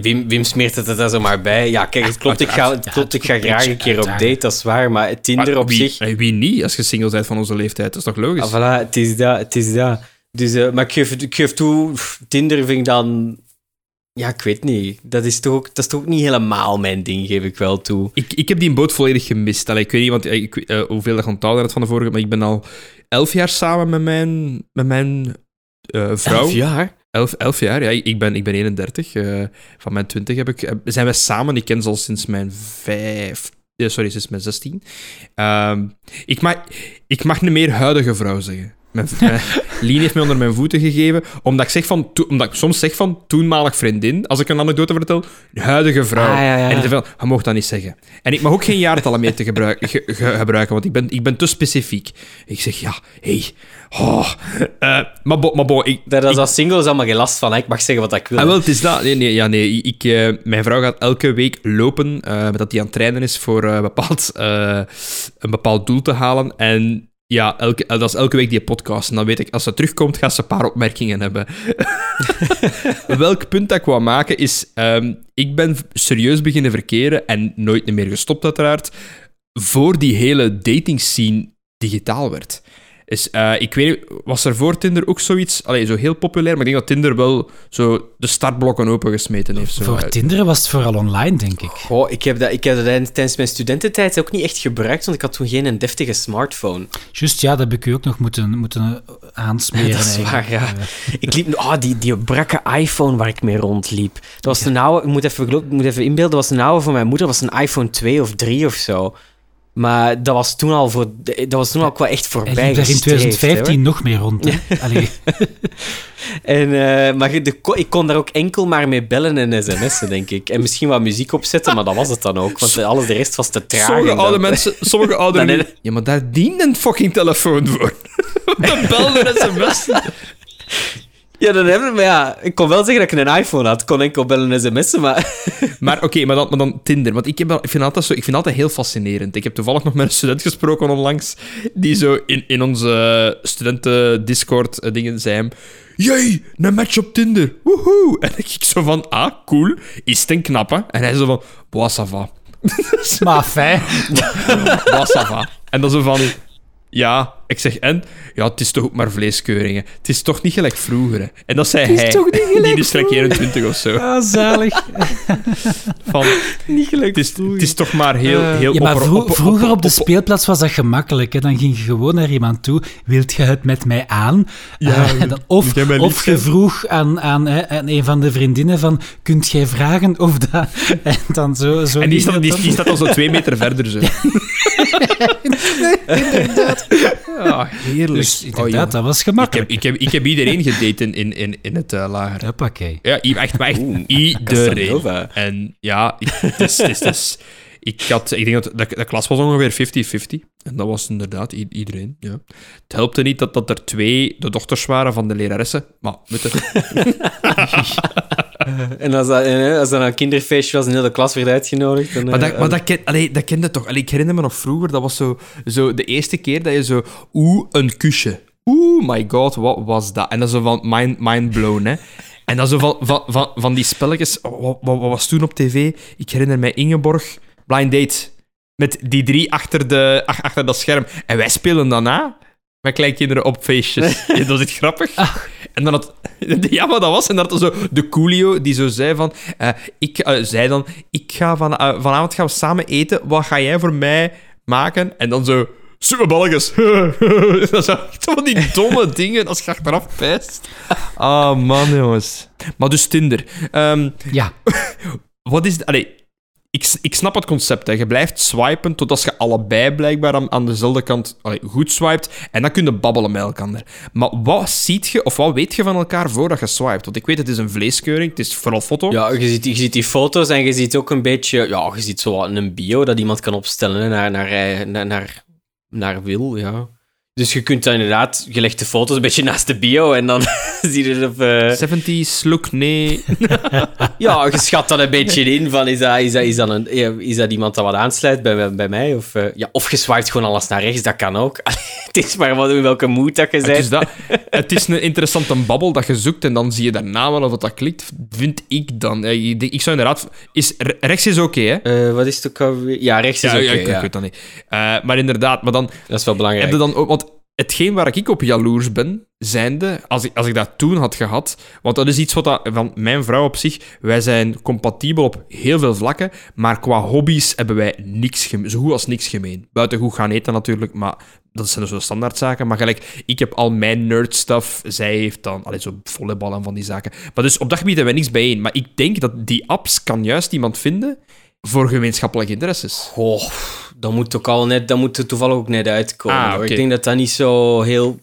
Wim, Wim smeert het er zomaar bij. Ja, kijk, het klopt, ik ga, het klopt, ik ga graag een keer op date, dat is waar. Maar Tinder Maar op wie, zich... eh, wie niet, als je single bent van onze leeftijd? Dat is toch logisch? Ah, voilà, het is dat, het is dat. Dus, eh, maar ik geef, ik geef toe, Tinder vind ik dan... Ja, ik weet niet. Dat is toch ook, dat is toch ook niet helemaal mijn ding, geef ik wel toe. Ik, ik heb die boot volledig gemist. Allee, ik weet niet want, eh, ik, hoeveel dat onthouden had van de vorige, maar ik ben al elf jaar samen met mijn, met mijn vrouw. Elf jaar? Elf, elf jaar, ja. Ik ben, ik ben 31. eh, van mijn 20 heb ik, heb- zijn we samen. Ik ken ze al sinds mijn vijf... eh, sorry, sinds mijn 16. Ehm, ik, mag, ik mag een meer huidige vrouw zeggen. Mijn, Lien heeft me onder mijn voeten gegeven, omdat ik, zeg van, to- omdat ik soms zeg van toenmalig vriendin, als ik een anekdote vertel, huidige vrouw. Ah, ja, ja. En zei van, je mag dat niet zeggen. En ik mag ook geen jaartallen meer te gebruiken, ge- ge- gebruiken, want ik ben, ik ben te specifiek. Ik zeg, ja, hé, hey, oh, eh, maar bo, maar bo, ik, Daar is ik- als single is allemaal geen last van. hè. Ik mag zeggen wat ik wil. Ah, wel, het is dat. Nee, nee, ja, nee. Ik, eh, mijn vrouw gaat elke week lopen, eh dat die aan het trainen is voor bepaald, een bepaald doel te halen. En ja, elke, dat is elke week die podcast. En dan weet ik, als ze terugkomt, gaat ze een paar opmerkingen hebben. Welk punt dat ik wou maken is, ehm, ik ben serieus beginnen verkeren en nooit meer gestopt uiteraard, voor die hele dating scene digitaal werd. Dus, eh, ik weet was er voor Tinder ook zoiets, allee, zo heel populair, maar ik denk dat Tinder wel zo de startblokken opengesmeten heeft. Zo. Voor Tinder was het vooral online, denk ik. Goh, ik heb dat, ik heb dat tijdens mijn studententijd ook niet echt gebruikt, want ik had toen geen een deftige smartphone. Juist, ja, dat heb ik u ook nog moeten, moeten aansmeren. Dat is waar, ja. Ik liep... Oh, die, die brakke iPhone waar ik mee rondliep. Dat was een oude... Ik moet even, ik moet even inbeelden, dat was een oude van mijn moeder. Dat was een iPhone 2 of 3 of zo. Maar dat was toen al, voor, dat was toen al wel echt Hij voorbij liep daar in gestreefd, 2015 nog meer rond. Allee. En, eh, maar de, ik kon daar ook enkel maar mee bellen en sms'en, denk ik. En misschien wat muziek opzetten, maar dat was het dan ook. Want alles de rest was te traag. Sommige dan- oude mensen, sommige ouderen... Dan- Ja, maar daar dient een fucking telefoon voor. Dan belden en sms. Ja, dan hebben we... Maar ja, ik kon wel zeggen dat ik een iPhone had. Ik kon enkel bellen en sms'en, maar... Maar oké, maar, dan, maar dan Tinder. Want ik, heb, ik, vind altijd zo, ik vind altijd heel fascinerend. Ik heb toevallig nog met een student gesproken onlangs, die zo in, in onze studenten-discord-dingen zei hem... Jee, een match op Tinder. Woehoe. En ik zo van, ah, cool. Is het een knappe? En hij zo van, boah, ça va. maar fijn. Boah, ça va. En dan zo van... Ja, ik zeg, en? Ja, het is toch ook maar vleeskeuringen. Het is toch niet gelijk vroeger, hè? En dat zei is hij. toch niet gelijk Die is gelijk 21 of zo. Ah, zalig. Van, Niet gelijk het, is, het is toch maar heel... Eh, heel Ja, maar vro- vroeger op de speelplaats was dat gemakkelijk. Hè? Dan ging je gewoon naar iemand toe. Wilt je het met mij aan? Ja, Eh, dan, of lief of je vroeg aan, aan, hè, aan een van de vriendinnen van... Kunt jij vragen of dat... En dan zo... zo En die staat, die, dan. die staat al zo twee meter verder. Zo. Ja, heerlijk. Dus Oh, inderdaad, joh. dat was ik, heb, gemakkelijk. ik, heb, ik heb iedereen gedate in, in, in, het uh, lager. Hoppakee. Ja, echt, maar echt Oeh, iedereen. Casanova. En ja, ik, het is, het is, het is- ik, had, ik denk dat de, de klas was ongeveer 50-50. En dat was inderdaad iedereen. Ja. Het helpte niet dat, dat er twee de dochters waren van de leraressen. Maar weet je, En als dat, en, als dat een kinderfeestje was en heel de klas werd uitgenodigd... Dan, Maar, eh, dat, maar dat, ken, allee, dat kende toch. Allee, ik herinner me nog vroeger, dat was zo, zo de eerste keer dat je zo... Oeh, een kusje. Oeh, my god, wat was dat? En dat zo van mind, mind blown, hè. En dan zo van, van, van, van die spelletjes... Wat, wat, wat was toen op tv? Ik herinner mij Ingeborg, Blind Date. Met die drie achter, de, ach- achter dat scherm. En wij spelen daarna met kleinkinderen op feestjes. Dat is echt grappig. En dan had... Ja, maar dat was... En dan had zo de Coolio die zo zei van... eh, ik eh, zei dan... Ik ga van, eh, vanavond gaan we samen eten. Wat ga jij voor mij maken? En dan zo... Superballetjes. dat zijn echt van die domme dingen als je achteraf pijst. Ah, man, jongens. Maar dus Tinder. Ehm, Ja, wat is... het- Allee, ik, ik snap het concept. Hè. Je blijft swipen tot als je allebei blijkbaar aan, dezelfde kant goed swipet. En dan kun je babbelen met elkaar. Maar wat ziet je of wat weet je van elkaar voordat je swipet? Want ik weet, het is een vleeskeuring. Het is vooral foto. Ja, je ziet, je ziet die foto's en je ziet ook een beetje... Ja, je ziet zo een bio dat iemand kan opstellen naar, naar, hij- naar, naar, naar wil, ja. Dus je kunt dan inderdaad... Je legt de foto's een beetje naast de bio en dan zie je het op... eh, 70s, look, nee. ja, je schat dan een beetje in van... Is dat, is dat, is dat, een, is dat iemand dat wat aansluit bij, bij mij? Of, eh, ja, of je swipet gewoon alles naar rechts, dat kan ook. het is maar wat in welke mood dat je Het bent. is, dat, het is een interessante babbel dat je zoekt en dan zie je daarna wel of dat klikt, vind ik dan. Ik, zou inderdaad... Is, re- rechts is oké, hè? Eh, wat is het ook alweer? Ja, rechts is Ja, oké, ja, ik, ja. ik weet dat niet. Eh, maar inderdaad, maar dan Dat is wel belangrijk. heb je dan ook... Want hetgeen waar ik op jaloers ben, zijnde, als ik, als ik dat toen had gehad, want dat is iets wat van mijn vrouw op zich, wij zijn compatibel op heel veel vlakken, maar qua hobby's hebben wij niks gemeen, zo goed als niks gemeen. Buiten goed gaan eten natuurlijk, maar dat zijn dus zo standaardzaken. Maar gelijk, ik heb al mijn nerd stuff, zij heeft dan allee, zo volleybal en van die zaken. Maar dus op dat gebied hebben wij niks bijeen. Maar ik denk dat die apps kan juist iemand vinden voor gemeenschappelijke interesses. Oh, dat moet ook al net, dat moet er toevallig ook net uitkomen. Ah. Ik denk dat dat niet zo heel.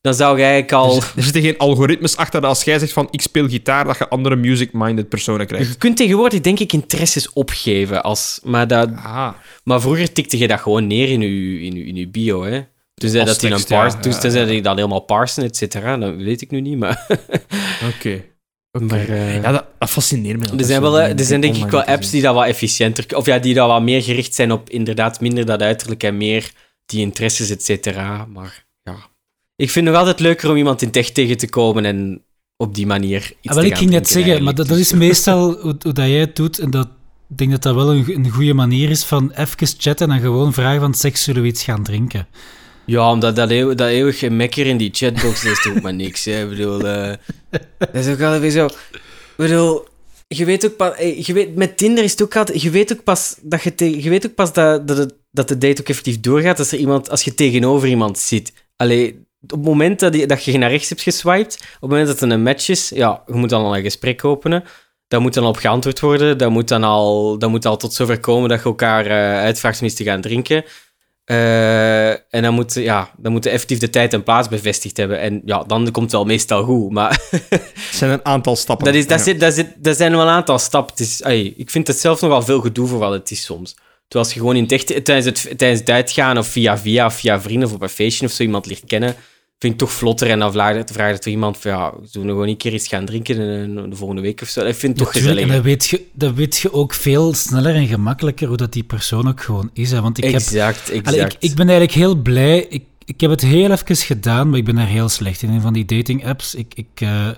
Dan zou je eigenlijk al. Er zitten geen algoritmes achter dat als jij zegt van ik speel gitaar, dat je andere music-minded personen krijgt. Je kunt tegenwoordig, denk ik, interesses opgeven. Als, maar, dat, Ah, maar vroeger tikte je dat gewoon neer in je, in je, in je bio. Hè. Toen zei dat in een ja. Ja, ja. hij dan helemaal parsen, et cetera. Dat weet ik nu niet, maar. oké. Maar eh, Ja, dat, dat fascineert me. er zijn, wel, eh, er zijn denk ik wel apps die dat wat efficiënter... Of ja, die dat wat meer gericht zijn op inderdaad minder dat uiterlijk en meer die interesses, et cetera. Maar ja... Ik vind het nog altijd leuker om iemand in tech tegen te komen en op die manier iets Ah, wel, te ik ging net zeggen, maar dat, dat is Dus- meestal hoe, hoe dat jij het doet. En dat, ik denk dat dat wel een, een goede manier is van even chatten en dan gewoon vragen van seks, zullen we iets gaan drinken? Ja, omdat dat, dat eeuwig gemekker in die chatbox dat is toch maar niks. Hè. Ik bedoel, eh, dat is ook altijd zo... Ik bedoel, je weet ook pas... eh, Je weet, met Tinder is het ook altijd... Je weet ook pas dat, je je weet ook pas dat, dat, dat de date ook effectief doorgaat als, er iemand, als je tegenover iemand zit. Allee, op het moment dat, die, dat je naar rechts hebt geswiped, op het moment dat er een match is, ja, je moet dan al een gesprek openen. Daar moet dan op geantwoord worden. Dat moet dan al, dat moet al tot zover komen dat je elkaar eh, uitvraagt om iets te gaan drinken. Eh, en dan moet, ja, dan moet je effectief de tijd en plaats bevestigd hebben. En ja, dan komt het wel meestal goed. Maar Het zijn een aantal stappen. dat, is, dat, Ja. zit, dat, zit, dat zijn wel een aantal stappen. Het is, ai, ik vind het zelf nogal veel gedoe voor wat het is soms. Terwijl als je gewoon in het echt, tijdens, het, tijdens het uitgaan of via via of via vrienden of op een feestje of zo iemand leert kennen, vind ik toch vlotter. En dan vraagt vraag je toch iemand van, ja, zullen we gewoon een keer iets gaan drinken de, de volgende week of zo. Ik vind het toch Natuurlijk, en gezellig. dan weet, je, dan weet je ook veel sneller en gemakkelijker hoe dat die persoon ook gewoon is. Hè. Want ik heb Exact, exact. Allee, ik, ik ben eigenlijk heel blij. Ik, ik heb het heel even gedaan, maar ik ben daar heel slecht in. In van die dating apps. Ik, ik, eh,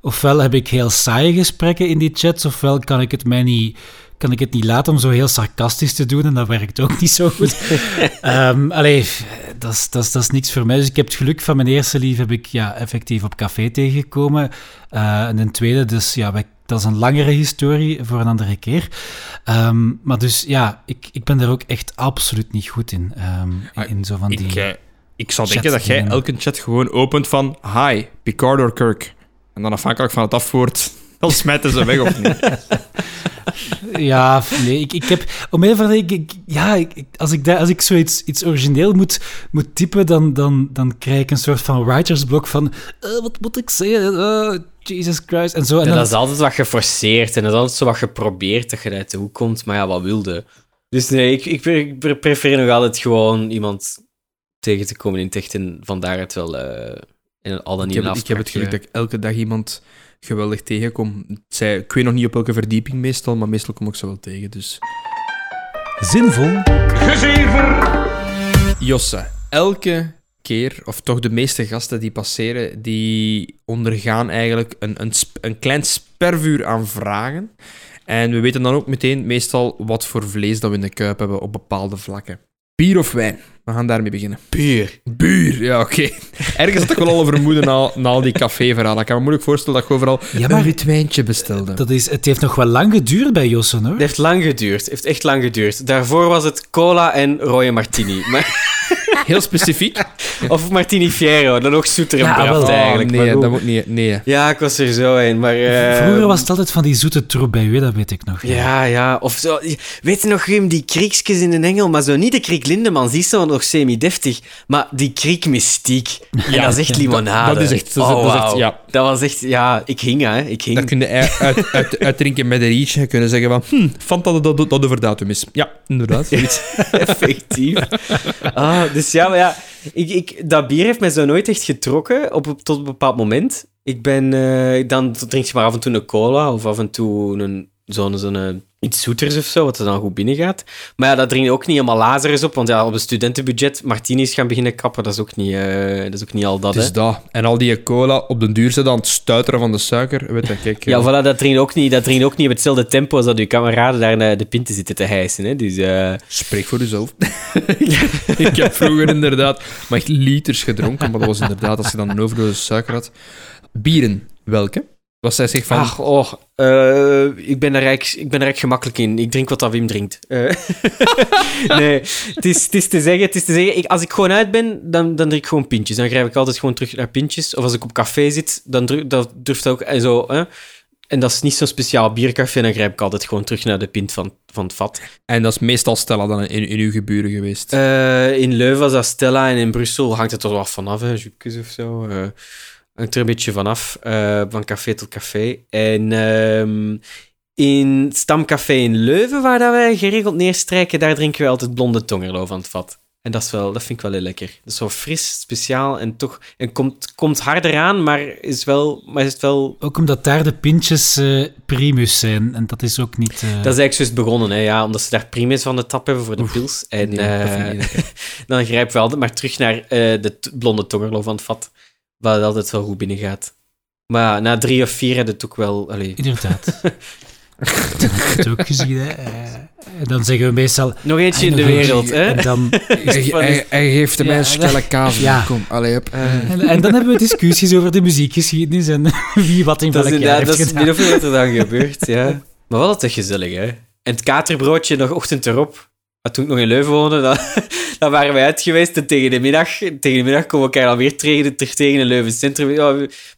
ofwel heb ik heel saaie gesprekken in die chats, ofwel kan ik het mij niet. Kan ik het niet laten om zo heel sarcastisch te doen en dat werkt ook niet zo goed. Ehm allee, dat is, dat, is, dat is niks voor mij. Dus ik heb het geluk van mijn eerste lief heb ik ja, effectief op café tegengekomen. Eh, en een tweede, dus ja, wij- dat is een langere historie voor een andere keer. Ehm, maar dus ja, ik, ik ben daar ook echt absoluut niet goed in. Ah, in zo van die... Ik, eh, ik zou denken dat jij elke chat gewoon opent van Hi, Picard or Kirk. En dan afhankelijk van het afwoord, dan smijten ze weg of niet. Ja, nee, ik, ik heb... Om een van de... Ik, ik- ja, ik, ik- als, ik als ik zoiets iets origineel moet, moet typen, dan, dan, dan krijg ik een soort van writersblok van... eh, wat moet ik zeggen? Eh, Jesus Christ. En zo. En En dan, dat is altijd wat geforceerd en dat is altijd zo wat geprobeerd dat je uit de hoek komt. Maar ja, wat wilde. Dus nee, ik, ik, pre- ik pre- prefereer nog altijd gewoon iemand tegen te komen in het echt en van daaruit wel eh in al dan Ik niet heb, een ik heb het geluk dat ik elke dag iemand geweldig tegenkom. Zij, ik weet nog niet op welke verdieping meestal, maar meestal kom ik ze wel tegen. Dus. zinvol. Josse, elke keer, of toch de meeste gasten die passeren, die ondergaan eigenlijk een, een, een klein spervuur aan vragen. En we weten dan ook meteen meestal wat voor vlees dat we in de kuip hebben op bepaalde vlakken. Bier of wijn? We gaan daarmee beginnen. Puur. Buur, ja, oké. Ergens had ik wel al een vermoeden na, na al die caféverhalen. Ik kan me moeilijk voorstellen dat ik overal Ja, maar een wit wijntje bestelde. dat is, het heeft nog wel lang geduurd bij Jossen, hoor. Het heeft lang geduurd. Het heeft echt lang geduurd. Daarvoor was het cola en rode martini. Maar, Heel specifiek. of martini fiero, dan nog zoeter en Ja, wel. eigenlijk. nee, maar goed. dat moet niet. Nee. Ja, ik was er zo in. Maar, eh, Vroeger was het altijd van die zoete troep bij u, dat weet ik nog. Ja, ja. Of zo. Weet je nog, Wim, die kriekjes in de engel? Maar zo niet de kriek Lindemans, die is zo nog semi-deftig. Maar die kriek mystiek. En Ja, dat is echt limonade. dat is echt- dat is- Oh, dat is echt- wauw. ja. Dat was echt... Ja, ik hing, hè. Ik hing. Kun je uit, uit, uit, uitdrinken met een rietje. kunnen zeggen van... Hm, dat, dat, dat over datum is. Ja, inderdaad. Effectief. Ah, dus ja, maar ja, ik, ik, dat bier heeft mij zo nooit echt getrokken op, tot een bepaald moment. Ik ben, eh, dan drink je maar af en toe een cola of af en toe een, zo'n, zo'n, eh, iets zoeters of zo, wat er dan goed binnen gaat. Maar ja, dat drink je ook niet helemaal lazarus op, want ja, op een studentenbudget martinis gaan beginnen kappen, dat is ook niet, eh, dat is ook niet al dat, Het hè. is dat. En al die cola op den duur zitten aan het stuiteren van de suiker. Weet je, kijk. Ja, eh, voilà, dat drink je ook niet, dat ook niet op hetzelfde tempo als dat je kameraden daar naar de pinten zitten te hijsen, hè. Dus... Spreek voor jezelf. ik heb vroeger inderdaad maar liters gedronken, maar dat was inderdaad als je dan een overdosis suiker had. Bieren, welke? Was zij zich van... Ach, oh, eh, ik, ben er eigenlijk, ik ben er gemakkelijk in. Ik drink wat dat Wim drinkt. Eh, nee, het is, het is te zeggen, het is te zeggen ik, als ik gewoon uit ben, dan, dan drink ik gewoon pintjes. Dan grijp ik altijd gewoon terug naar pintjes. Of als ik op café zit, dan druk, dat durft ook en zo. Hè. En dat is niet zo'n speciaal biercafé, dan grijp ik altijd gewoon terug naar de pint van, van het vat. En dat is meestal Stella dan in, in uw geburen geweest. Eh, in Leuven was dat Stella en in Brussel hangt het er wel vanaf, hè, Jupkes of zo. Hangt er een beetje vanaf, eh van café tot café. En ehm, in het Stamcafé in Leuven, waar dat wij geregeld neerstrijken, daar drinken we altijd blonde tongerlo van het vat. En dat, is wel, dat vind ik wel heel lekker. Dat is zo fris, speciaal en toch... En komt, komt harder aan, maar is, wel, maar is het wel... Ook omdat daar de pintjes eh, primus zijn. En dat is ook niet... eh, Dat is eigenlijk juist begonnen, hè, ja, omdat ze daar primus van de tap hebben voor de pils. En nee, dan grijpen we altijd maar terug naar de blonde tongerlo van het vat. Wat altijd wel goed binnen gaat. Maar ja, na drie of vier heb je het ook wel... Allee. Inderdaad. dat heb ik het ook gezien, hè. Eh, En dan zeggen we meestal... Nog eentje in "Ah, de nog eentje." wereld, hè? En dan, Hij, hij, hij geeft hem Ja, een schelle kaas. ja. Kom, allee, op. Eh, en, en dan hebben we discussies over de muziekgeschiedenis en wie wat in welk jaar inderdaad, dat heeft is min of meer wat er dan gebeurt, ja. Maar wel altijd gezellig, hè? En het katerbroodje nog ochtend erop. Toen ik nog in Leuven woonde, dan, dan waren wij uit geweest en tegen de middag, tegen de middag komen we elkaar alweer tegen, terug tegen in Leuven Centrum.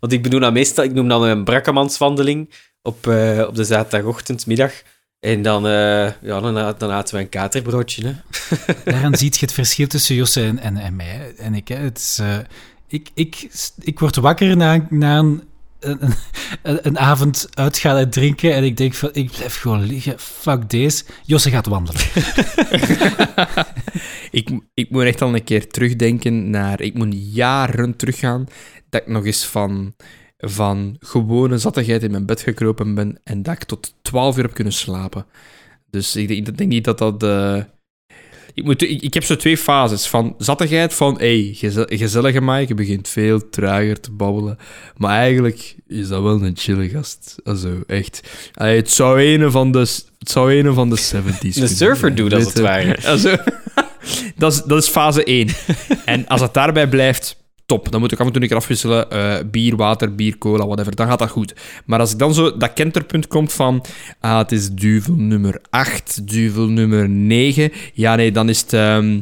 Want ik bedoel meestal, ik noem dan een brakkemanswandeling op, eh, op de zaterdagochtend, middag. En dan, eh, ja, dan, dan aten we een katerbroodje, hè. Daaraan ziet je het verschil tussen Josse en, en, en mij en ik. Hè. Het is, eh, ik, ik, ik word wakker na, na een, een, avond uitgaan en drinken en ik denk van, ik blijf gewoon liggen, fuck deze. Josse gaat wandelen. Ik, ik moet echt al een keer terugdenken naar... Ik moet jaren teruggaan dat ik nog eens van, van gewone zattigheid in mijn bed gekropen ben en dat ik tot 12 uur heb kunnen slapen. Dus ik denk niet dat dat... eh, ik, moet, ik, ik heb zo twee fases. Van zattigheid, van hey, geze- gezellige Mike, je begint veel trager te babbelen. Maar eigenlijk is dat wel een chille gast. Also, echt. Allee, het zou een van de, het zou een van de 70s Een surfer doet, als het ware. Also, dat, is, dat is fase 1. en als het daarbij blijft, top. Dan moet ik af en toe een keer afwisselen. eh, bier, water, bier, cola, whatever. Dan gaat dat goed. Maar als ik dan zo dat kenterpunt komt van... Ah, het is duvel nummer 8, duvel nummer 9. Ja, nee, dan is het... ehm,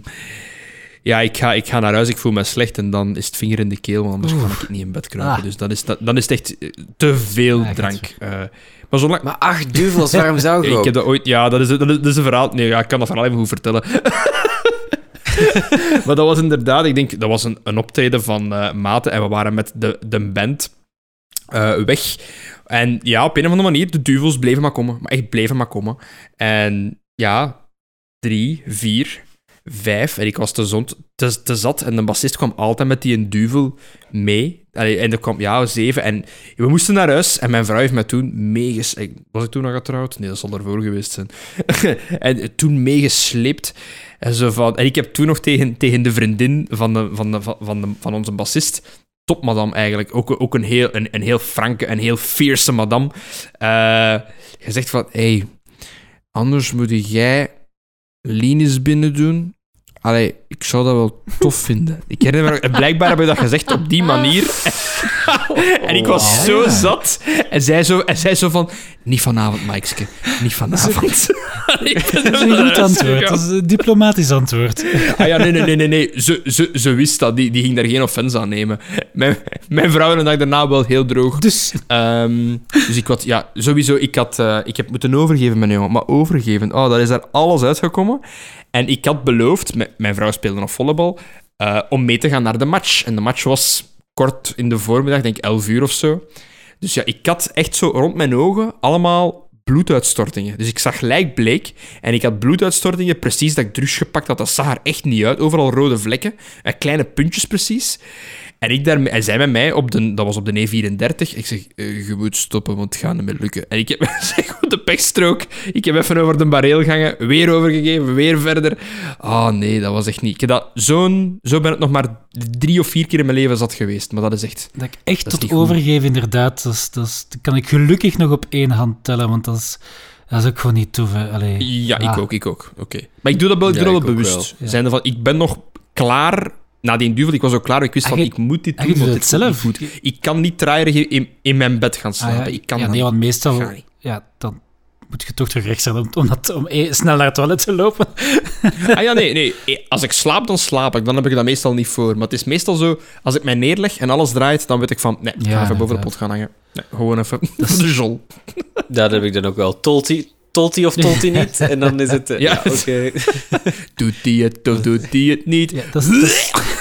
Ja, ik ga, ik ga naar huis, ik voel me slecht en dan is het vinger in de keel, want anders kan ik niet in bed kruipen. Ah. Dus dan is, dat, dan is het echt eh, te veel Ah, drank. Eh, maar zolang... Maar acht duvels, waarom zou Ik ook? heb dat ooit... Ja, dat is, dat is, dat is een verhaal... Nee, ja, ik kan dat verhaal even goed vertellen. maar dat was inderdaad... Ik denk, dat was een, een optreden van eh Maten en we waren met de, de band eh, weg. En ja, op een of andere manier, de duvels bleven maar komen. Maar echt bleven maar komen. En ja, drie, vier, vijf. En ik was te, zond, te, te zat. En de bassist kwam altijd met die een duvel mee. En er kwam, ja, zeven. En we moesten naar huis. En mijn vrouw heeft mij toen meeges... Was ik toen nog getrouwd? Nee, dat zal ervoor geweest zijn. en toen meegesleept. En, zo van, en ik heb toen nog tegen, tegen de vriendin van, de, van, de, van, de, van onze bassist... Topmadam eigenlijk. Ook, ook een, heel, een, een heel franke, een heel fierce madame. gezegd van... Hey, anders moet jij Linus binnen doen. Allee, ik zou dat wel tof vinden. Ik herinner me, nog- blijkbaar heb je dat gezegd op die manier. en ik was zo zat. En zij zo, en zij zo van... Niet vanavond, Mikeske. Niet vanavond. ik ben Dat is een goed antwoord. Dat is een diplomatisch antwoord. Ah ja, nee, nee, nee, nee. nee. Ze, ze, ze wist dat. Die, die ging daar geen offense aan nemen. Mijn, mijn vrouw en de dag daarna wel heel droog. Dus Ehm, dus ik had, ja, sowieso, ik, had, eh, ik heb moeten overgeven, mijn jongen. Maar overgeven, oh, daar is daar alles uitgekomen. En ik had beloofd, mijn vrouw speelde nog volleybal, eh, om mee te gaan naar de match. En de match was kort in de voormiddag, denk ik 11 uur of zo. Dus ja, ik had echt zo rond mijn ogen allemaal bloeduitstortingen. Dus ik zag lijkbleek en ik had bloeduitstortingen precies dat ik drugs gepakt had. Dat zag er echt niet uit. Overal rode vlekken en kleine puntjes precies. En ik daar, hij zei met mij, op de, dat was op de E34, ik zeg, eh, je moet stoppen, want het gaat niet meer lukken. En ik heb zeg, op de pechstrook, ik heb even over de bareel gegangen, weer overgegeven, weer verder. Ah nee, dat was echt niet. Ik heb dat zo'n, zo ben ik nog maar drie of vier keer in mijn leven zat geweest, maar dat is echt... dat ik echt Dat tot overgeven, inderdaad, dat, is, dat, is- dat kan ik gelukkig nog op één hand tellen, want dat is, dat is ook gewoon niet tof. Ja, ik ah. ook, ik ook. Oké. Maar ik doe dat wel, ik doe Ja, dat ik wel ook bewust. wel. Van, ik ben nog klaar na die duvel. Ik was ook klaar. Ik wist En van, je- ik moet dit en doen, je want dit het voelt zelf. goed. Ik kan niet draaierig in, in mijn bed gaan Ah, slapen. ja, ik kan ja, dat nee, want meestal ja, dan moet je toch terug rechts zijn om, om, dat, om eh, snel naar het toilet te lopen. Ah ja, nee, nee. Eh, Als ik slaap, dan slaap ik. Dan heb ik dat meestal niet voor. Maar het is meestal zo, als ik mij neerleg en alles draait, dan weet ik van, nee, ik ga Ja, even boven de pot gaan hangen. Nee, gewoon even de jol. Dat heb ik dan ook wel. Tolti, tolti of tolti niet? En dan is het... eh, Ja. ja, oké. Doet die het of doet die het niet? Ja, dat is, dat is-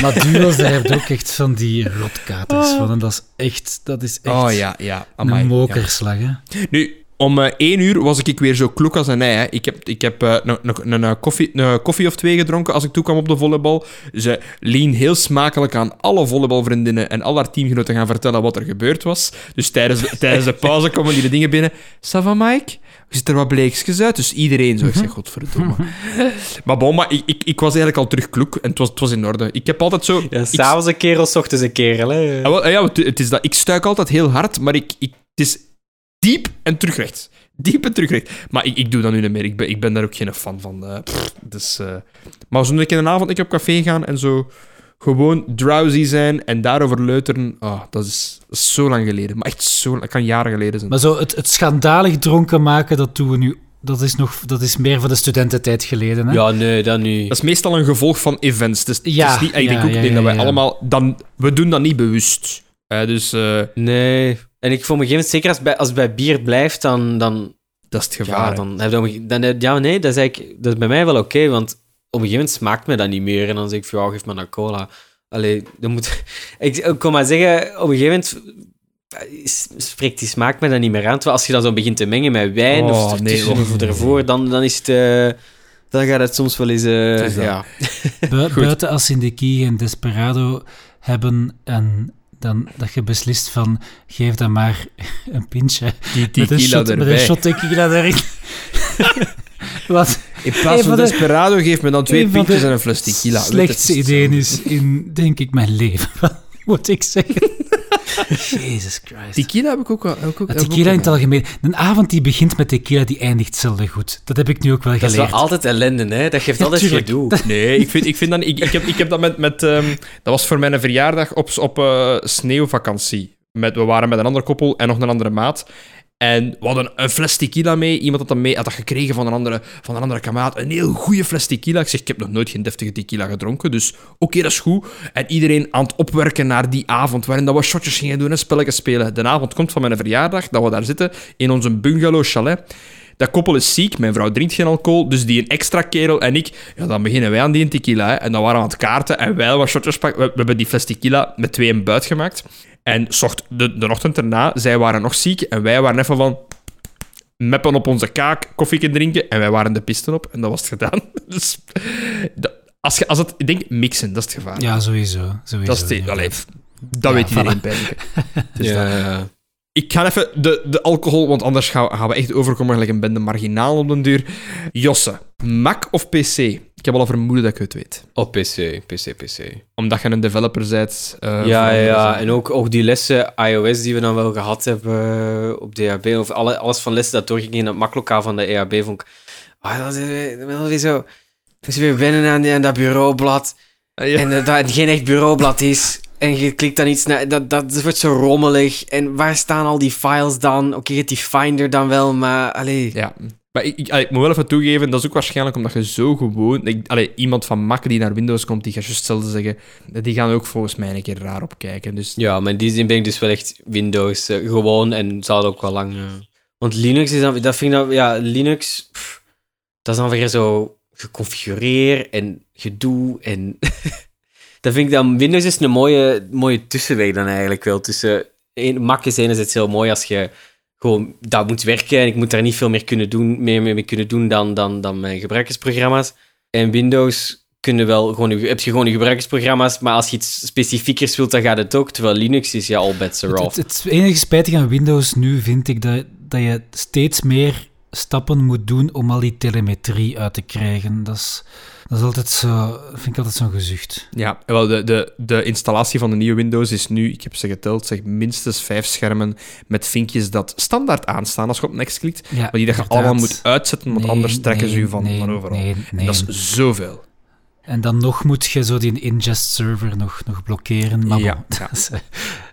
maar duels, daar je ook echt van die rotkaters van. En dat is echt, dat is echt Oh ja, ja. Amai, een mokerslag, hè. Nu, om eh, één uur was ik weer zo kloek als een ei. Hè. Ik heb, ik heb eh, een, een koffie, koffie of twee gedronken als ik toekwam op de volleybal. Ze lien heel smakelijk aan alle volleybalvriendinnen en al haar teamgenoten gaan vertellen wat er gebeurd was. Dus tijdens, de- tijdens de pauze komen die de dingen binnen. Ça va, Mike? Je ziet er wat bleekjes uit. Dus iedereen zo. Ik zeg, godverdomme. maar bon, maar ik, ik, ik was eigenlijk al terug kloek en het was, het was in orde. Ik heb altijd zo... Ja, ik- s'avonds een kerel, s ochtends een kerel. Hè. Ah, wel, ja, het, het is dat. Ik stuik altijd heel hard, maar ik, ik, het is diep en terug recht. Diep en terug recht. Maar ik, ik doe dat nu niet meer. Ik ben, ik ben daar ook geen fan van. eh, pff, dus, eh. Maar zo'n keer een avond ik op café gaan en zo gewoon drowsy zijn en daarover leuteren, ah, dat, is, dat is zo lang geleden. Maar echt zo lang. Dat kan jaren geleden zijn. Maar zo het, het schandalig dronken maken, dat doen we nu... Dat is, nog, dat is meer van de studententijd geleden, hè? Ja, nee, dat nu. Dat is meestal een gevolg van events. Dus, het is Ja, niet, ik ja, denk ook ja, ik denk ja, dat wij ja. allemaal... Dan, we doen dat niet bewust. Eh, dus eh, Nee. En ik voor me gegeven moment, zeker als het bij, als het bij bier blijft, dan... dan dat is het ja, gevaar. hè. dan heb je, een dan, heb- ja, nee, dat is, eigenlijk, dat is bij mij wel oké, want op een gegeven moment smaakt me dat niet meer. En dan zeg ik van, ja, geef me een cola. Allee, dan moet... ik, ik kon maar zeggen, op een gegeven moment s- spreekt die smaak me dan niet meer aan. Terwijl als je dan zo begint te mengen met wijn Oh, of nee, oh, of nee. ervoor, dan, dan is het... eh, dan gaat het soms wel eens... eh, ja. Buiten als in de Key en Desperado hebben en dan dat je beslist van geef dan maar een pintje Die met een, shot, met een shot tequila erin. Wat In plaats Een van van de- Desperado geef me dan twee een pintjes en een fles tequila. slechtste het is in, denk ik, mijn leven. Moet ik zeggen. Jesus Christ. Tequila heb ik ook wel. Heb ik ook, tequila ook in het algemeen. Een avond die begint met tequila, die eindigt zelden goed. Dat heb ik nu ook wel Dat is geleerd. wel altijd ellende, hè. Dat geeft Ja, altijd tuurlijk. gedoe. Nee, ik, vind, ik, vind dat, ik, ik, heb, ik heb dat met... met ehm, dat was voor mijn verjaardag op, op eh, sneeuwvakantie. Met, we waren met een ander koppel en nog een andere maat. En we hadden een fles tequila mee. Iemand had dat mee, had dat gekregen van een andere, van een andere. Een heel goede fles tequila. Ik zeg, ik heb nog nooit geen deftige tequila gedronken, dus oké, dat is goed. En iedereen aan het opwerken naar die avond, waarin dat we shotjes gingen doen en spelletjes spelen. De avond komt van mijn verjaardag, dat we daar zitten, in onze bungalow chalet. Dat koppel is ziek, mijn vrouw drinkt geen alcohol, dus die een extra kerel en ik, ja, dan beginnen wij aan die tequila. Hè. En dan waren we aan het kaarten en wij wat shotjes pakken. We, we hebben die fles tequila met twee in buit gemaakt. En zocht de, de ochtend erna, zij waren nog ziek en wij waren even van meppen op onze kaak, koffie drinken en wij waren de pisten op en dat was het gedaan. Dus dat- als, je, als het, ik denk mixen, dat is het gevaar. Ja, sowieso. sowieso dat is het, allee, dat Ja, weet iedereen voilà. bij me. Dus ja, dat- ja, ja. Ik ga even de, de alcohol, want anders gaan, gaan we echt overkomen gelijk een bende marginaal op den duur. Josse, Mac of PC? Ik heb al een vermoeden dat ik het weet. Op PC, PC, PC. Omdat je een developer bent. eh, ja, ja, ja. En ook, ook die lessen iOS die we dan wel gehad hebben eh, op DHB, of alle, alles van lessen dat doorging in het maklokaal van de EHB, vond ik... Ah, dat is weer- zo... Dus weer wennen aan, die, aan dat bureaublad. Ah, ja. En dat het geen echt bureaublad is. En je klikt dan iets naar... Dat, dat, wordt zo rommelig. En waar staan al die files dan? Oké, je hebt die Finder dan wel, maar... Allee. Ja, maar ik, ik, allee, ik moet wel even toegeven, dat is ook waarschijnlijk omdat je zo gewoon... Ik, allee, iemand van Mac die naar Windows komt, die gaat juist hetzelfde zeggen. Die gaan ook volgens mij een keer raar op kijken. Dus Ja, maar in die zin ben ik dus wel echt Windows eh, gewoon en zal ook wel lang. eh, Want Linux is dan, dat vind ik dan, ja, Linux, pff, dat is dan weer zo geconfigureerd en gedoe en. dat vind ik dan, Windows is een mooie, mooie tussenweg dan eigenlijk wel. Tussen, een- Mac is enerzijds heel mooi als je gewoon dat moet werken en ik moet daar niet veel meer kunnen doen, meer, meer mee kunnen doen dan, dan, dan mijn gebruikersprogramma's. En Windows kunnen wel gewoon, je- heb je gewoon je gebruikersprogramma's, maar als je iets specifiekers wilt, dan gaat het ook. Terwijl Linux is ja all bets are Het, off. het, het enige spijtige aan Windows nu vind ik dat, dat je steeds meer stappen moet doen om al die telemetrie uit te krijgen. Dat is, dat is altijd zo, vind ik altijd zo'n gezucht. ja, wel, de, de, de installatie van de nieuwe Windows is nu, ik heb ze geteld, zeg minstens vijf schermen met vinkjes dat standaard aanstaan als je op next klikt. Ja, Maar die dat je allemaal moet uitzetten, want Nee, anders trekken ze u van, nee, van overal. Nee, En nee. dat is zoveel. En dan nog moet je zo die ingest server nog, nog blokkeren. Maar Ja, bon, ja. dat is eh,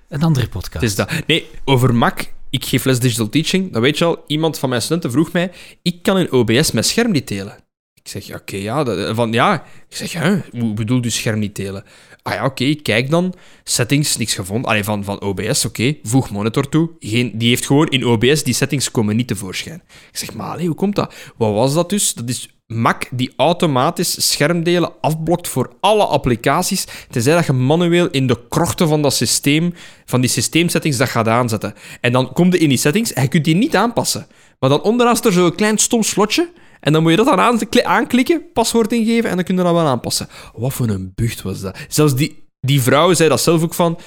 een andere podcast. Het is dat. Nee, over Mac. Ik geef les digital teaching. Dat weet je al. Iemand van mijn studenten vroeg mij: ik kan in OBS mijn scherm niet delen. Ik zeg, oké, ja. dat- Van, ja. Ik zeg, hoe bedoel je scherm niet delen? Ah ja, oké, kijk dan. Settings, niks gevonden. Allee, van, van OBS, oké. Voeg monitor toe. Geen, die heeft gewoon in OBS, die settings komen niet tevoorschijn. Ik zeg, maar allee, hoe komt dat? Wat was dat dus? Dat is Mac die automatisch schermdelen afblokt voor alle applicaties, tenzij dat je manueel in de krochten van dat systeem, van die systeemsettings, dat gaat aanzetten. En dan komt je in die settings en je kunt die niet aanpassen. Maar dan onderaan staat er zo'n klein stom slotje, en dan moet je dat dan aan- aanklikken, paswoord ingeven, en dan kun je dat wel aanpassen. Wat voor een bucht was dat? Zelfs die, die vrouw zei dat zelf ook van...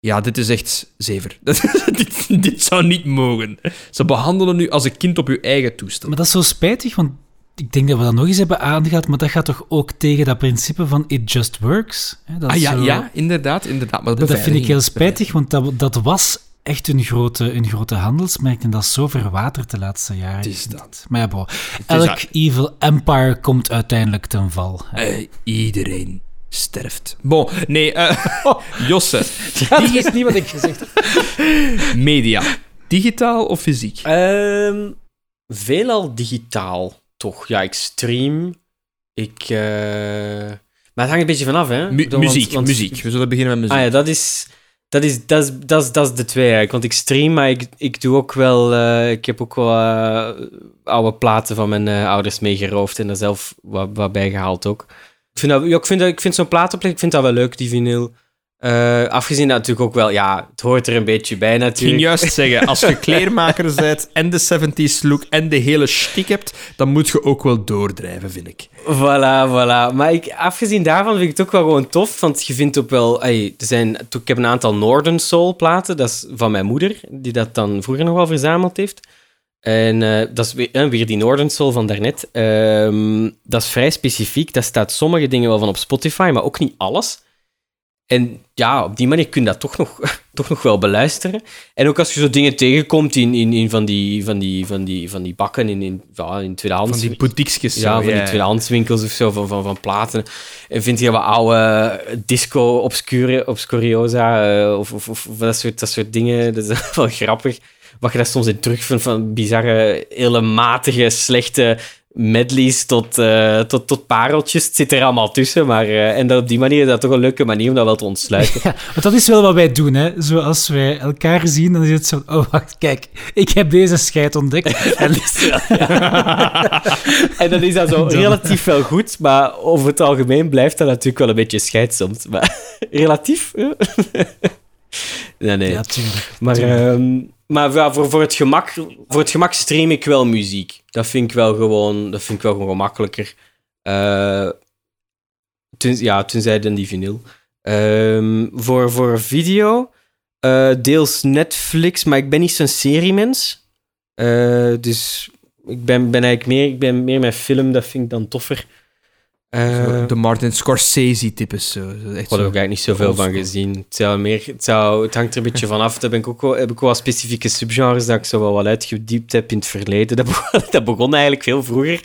Ja, dit is echt zever. dit, dit zou niet mogen. Ze behandelen nu als een kind op je eigen toestel. Maar dat is zo spijtig, want ik denk dat we dat nog eens hebben aangehaald, maar dat gaat toch ook tegen dat principe van it just works? Dat Ah ja, zo- ja, inderdaad. inderdaad. Maar Dat, dat vind ik heel spijtig, want dat, dat was echt een grote, een grote handelsmerk en dat is zo verwaterd de laatste jaren. Het is dat. Maar ja, is elk evil empire komt uiteindelijk ten val. Eh, iedereen sterft. Bon, nee, eh, Josse. Ja, dat is niet wat ik gezegd heb. Media. Digitaal of fysiek? Ehm, veelal digitaal, toch? Ja, ik stream. Ik... eh, Maar het hangt een beetje vanaf, hè? Mu- want- muziek, want- muziek. We zullen beginnen met muziek. Ah ja, dat is... Dat is, dat, is, dat, is, de twee eigenlijk. Want ik stream, maar ik, ik doe ook wel... eh, ik heb ook wel eh, oude platen van mijn eh, ouders meegeroofd en er zelf wat, gehaald ook. Ik vind, dat, ja, ik vind, ik vind zo'n platenplek, ik vind dat wel leuk, die vinyl. Eh, afgezien dat natuurlijk ook wel... Ja, het hoort er een beetje bij Ik ging natuurlijk. juist zeggen, als je kleermaker bent en de 70s look en de hele shtick hebt, dan moet je ook wel doordrijven, vind ik. Voilà, voilà. Maar ik, afgezien daarvan vind ik het ook wel gewoon tof, want je vindt ook wel... ey, er zijn, ik heb een aantal Northern Soul platen, dat is van mijn moeder, die dat dan vroeger nog wel verzameld heeft. En eh, dat is weer, eh, weer die Northern Soul van daarnet. Ehm, dat is vrij specifiek, daar staat sommige dingen wel van op Spotify, maar ook niet alles. En ja, op die manier kun je dat toch nog, toch nog wel beluisteren. En ook als je zo dingen tegenkomt in, in, in van, die, van, die, van, die, van die bakken in, in, ja, in tweedehands... Van die boutiquesjes. Ja, van die tweedehandswinkels of zo, van, van, van platen. En vind je wat oude disco obscure, obscuriosa eh, of, of, of dat, soort, dat soort dingen. Dat is wel grappig. wat je daar soms in terugvindt van bizarre, hele matige, slechte medleys tot, eh, tot, tot pareltjes. Het zit er allemaal tussen, maar... eh, en dat op die manier is dat toch een leuke manier om dat wel te ontsluiten. Ja, want dat is wel wat wij doen, hè. Zoals wij elkaar zien, dan is het zo... Oh, wacht, kijk. Ik heb deze scheid ontdekt. En En dan is dat zo relatief wel goed, maar over het algemeen blijft dat natuurlijk wel een beetje scheid soms. Maar relatief? ja. nee, nee. Ja, tuurlijk. maar ehm, maar voor, voor, het gemak, voor het gemak stream ik wel muziek. Dat vind ik wel gewoon, dat vind ik wel gewoon gemakkelijker. Eh ja, tenzij dan die vinyl. Ehm, voor, voor video, eh, deels Netflix, maar ik ben niet zo'n seriemens. Eh, dus ik ben, ben eigenlijk meer, ik ben meer met film, dat vind ik dan toffer. Eh, de Martin Scorsese-types. Zo. Zo Echt Daar heb ik zo. eigenlijk niet zoveel van gezien. Het, zou meer, het, zou, het hangt er een beetje van af. Daar ben ik ook wel, heb ik wel specifieke subgenres dat ik zo wel wat uitgediept heb in het verleden. Dat begon, dat begon eigenlijk veel vroeger.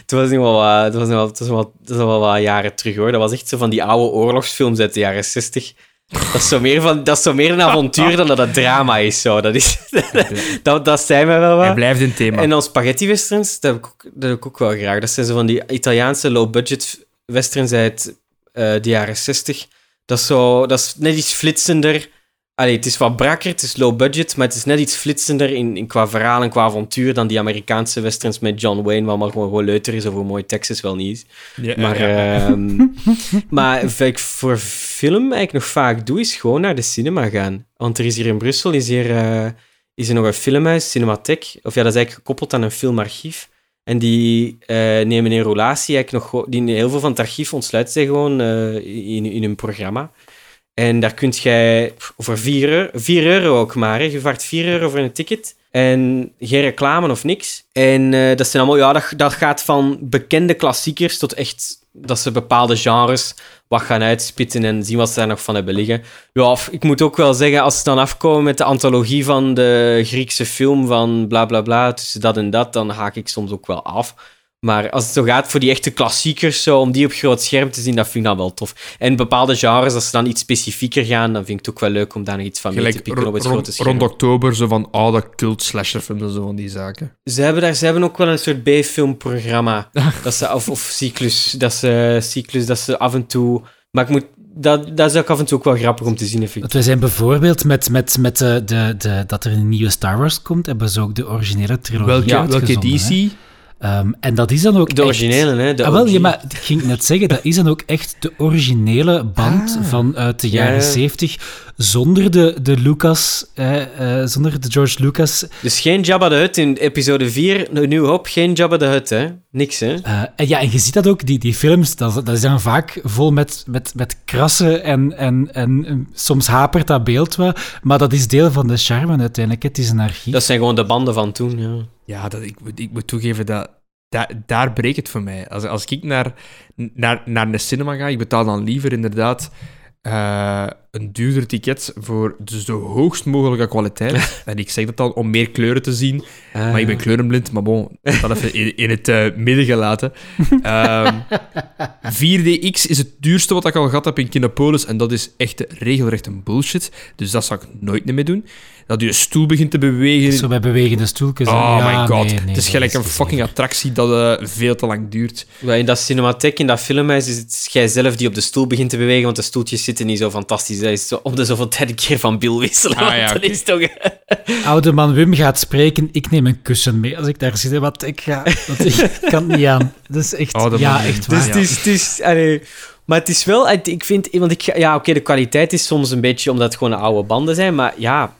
Het was nog wel, wat- het was nog wel, het was nog wel, nog wel wat jaren terug hoor. Dat was echt zo van die oude oorlogsfilms uit de jaren 60. Dat is zo meer, van, dat is zo meer een avontuur dan dat het drama is. Zo. Dat, is dat, dat zijn we wel wat. blijft een thema. En dan spaghetti westerns, dat heb, ik ook, dat heb ik ook wel graag. Dat zijn zo van die Italiaanse low-budget westerns uit eh, de jaren 60. Dat is, zo, dat is net iets flitsender. Allee, het is wat brakker, het is low budget, maar het is net iets flitsender in, in qua verhaal en qua avontuur dan die Amerikaanse westerns met John Wayne, wat maar gewoon, gewoon leuter is of hoe mooi Texas wel niet is. Ja, Maar, ja. ehm, maar wat ik voor film eigenlijk nog vaak doe, is gewoon naar de cinema gaan. Want er is hier in Brussel is hier, eh, is er nog een filmhuis, Cinematheek. Of ja, dat is eigenlijk gekoppeld aan een filmarchief. En die eh, nemen in relatie eigenlijk nog... Die, heel veel van het archief ontsluiten zij gewoon eh, in, in hun programma. En daar kunt jij voor 4 euro, 4 euro ook maar. Hè. Je vaart 4 euro voor een ticket. En geen reclame of niks. En eh, dat zijn allemaal, ja, dat, gaat van bekende klassiekers tot echt dat ze bepaalde genres wat gaan uitspitten en zien wat ze daar nog van hebben liggen. Ja, ik moet ook wel zeggen, als ze dan afkomen met de antologie van de Griekse film van bla bla bla, tussen dat en dat, dan haak ik soms ook wel af. Maar als het zo gaat voor die echte klassiekers, zo, om die op groot scherm te zien, dat vind ik dan wel tof. En bepaalde genres, als ze dan iets specifieker gaan, dan vind ik het ook wel leuk om daar nog iets van mee te Gelijk pikken op het rond, grote scherm. rond oktober, zo van oude cult slasherfilms en zo van die zaken. Ze hebben, daar, ze hebben ook wel een soort B-filmprogramma. dat ze, of, of cyclus, dat ze, cyclus, dat ze af en toe... Maar ik moet, dat, dat is ook af en toe ook wel grappig om te zien, vind ik. Want wij zijn bijvoorbeeld met, met, met de, de, de, dat er een nieuwe Star Wars komt, hebben ze ook de originele trilogie Welke, welke hè. Ehm, en dat is dan ook De echt- originele, hè? De ah, wel, ja, maar ik ging net zeggen, dat is dan ook echt de originele band van uit de Ah. Ja, jaren ja. 70, zonder de, de Lucas, eh, eh, zonder de George Lucas. Dus geen Jabba de Hutt in episode 4, nu nu op, geen Jabba de Hutt, hè? Niks, hè? eh, en ja, en je ziet dat ook, die, die films, dat, dat is dan vaak vol met, met, met krassen en, en, en eh, soms hapert dat beeld wel, maar dat is deel van de charme uiteindelijk. Het is een archief. Dat zijn gewoon de banden van toen, ja. Ja, dat, ik, moet- ik moet toegeven dat... da- daar breekt het voor mij. Als, als ik naar, naar, naar een cinema ga, ik betaal dan liever inderdaad eh, een duurder ticket voor dus de hoogst mogelijke kwaliteit. en ik zeg dat dan om meer kleuren te zien. Maar ik ben kleurenblind, maar bon, dat even in, in het eh, midden gelaten. Ehm 4DX is het duurste wat ik al gehad heb in Kinepolis en dat is echt regelrecht een bullshit. Dus dat zou ik nooit meer doen. Dat je stoel begint te bewegen. Zo bij bewegende stoeltjes. Oh Ja, my god. nee, nee, het is gelijk een fucking attractie dat eh, veel te lang duurt. Ja, in dat cinematheek, in dat filmhuis, is het jij zelf die op de stoel begint te bewegen, want de stoeltjes zitten niet zo fantastisch. Dat is zo om de zoveel tijd een keer van Bill wisselen. Ah, ja, is toch... Oude man Wim gaat spreken, ik neem een kussen mee als ik daar zit. hè, Want ik, ga, want ik kan het niet aan. Dat is echt, Oude man ja, echt Dus waar. het is... Het is allee, maar het is wel... Ik vind... Want ik, ja, oké, de kwaliteit is soms een beetje omdat het gewoon oude banden zijn, maar ja,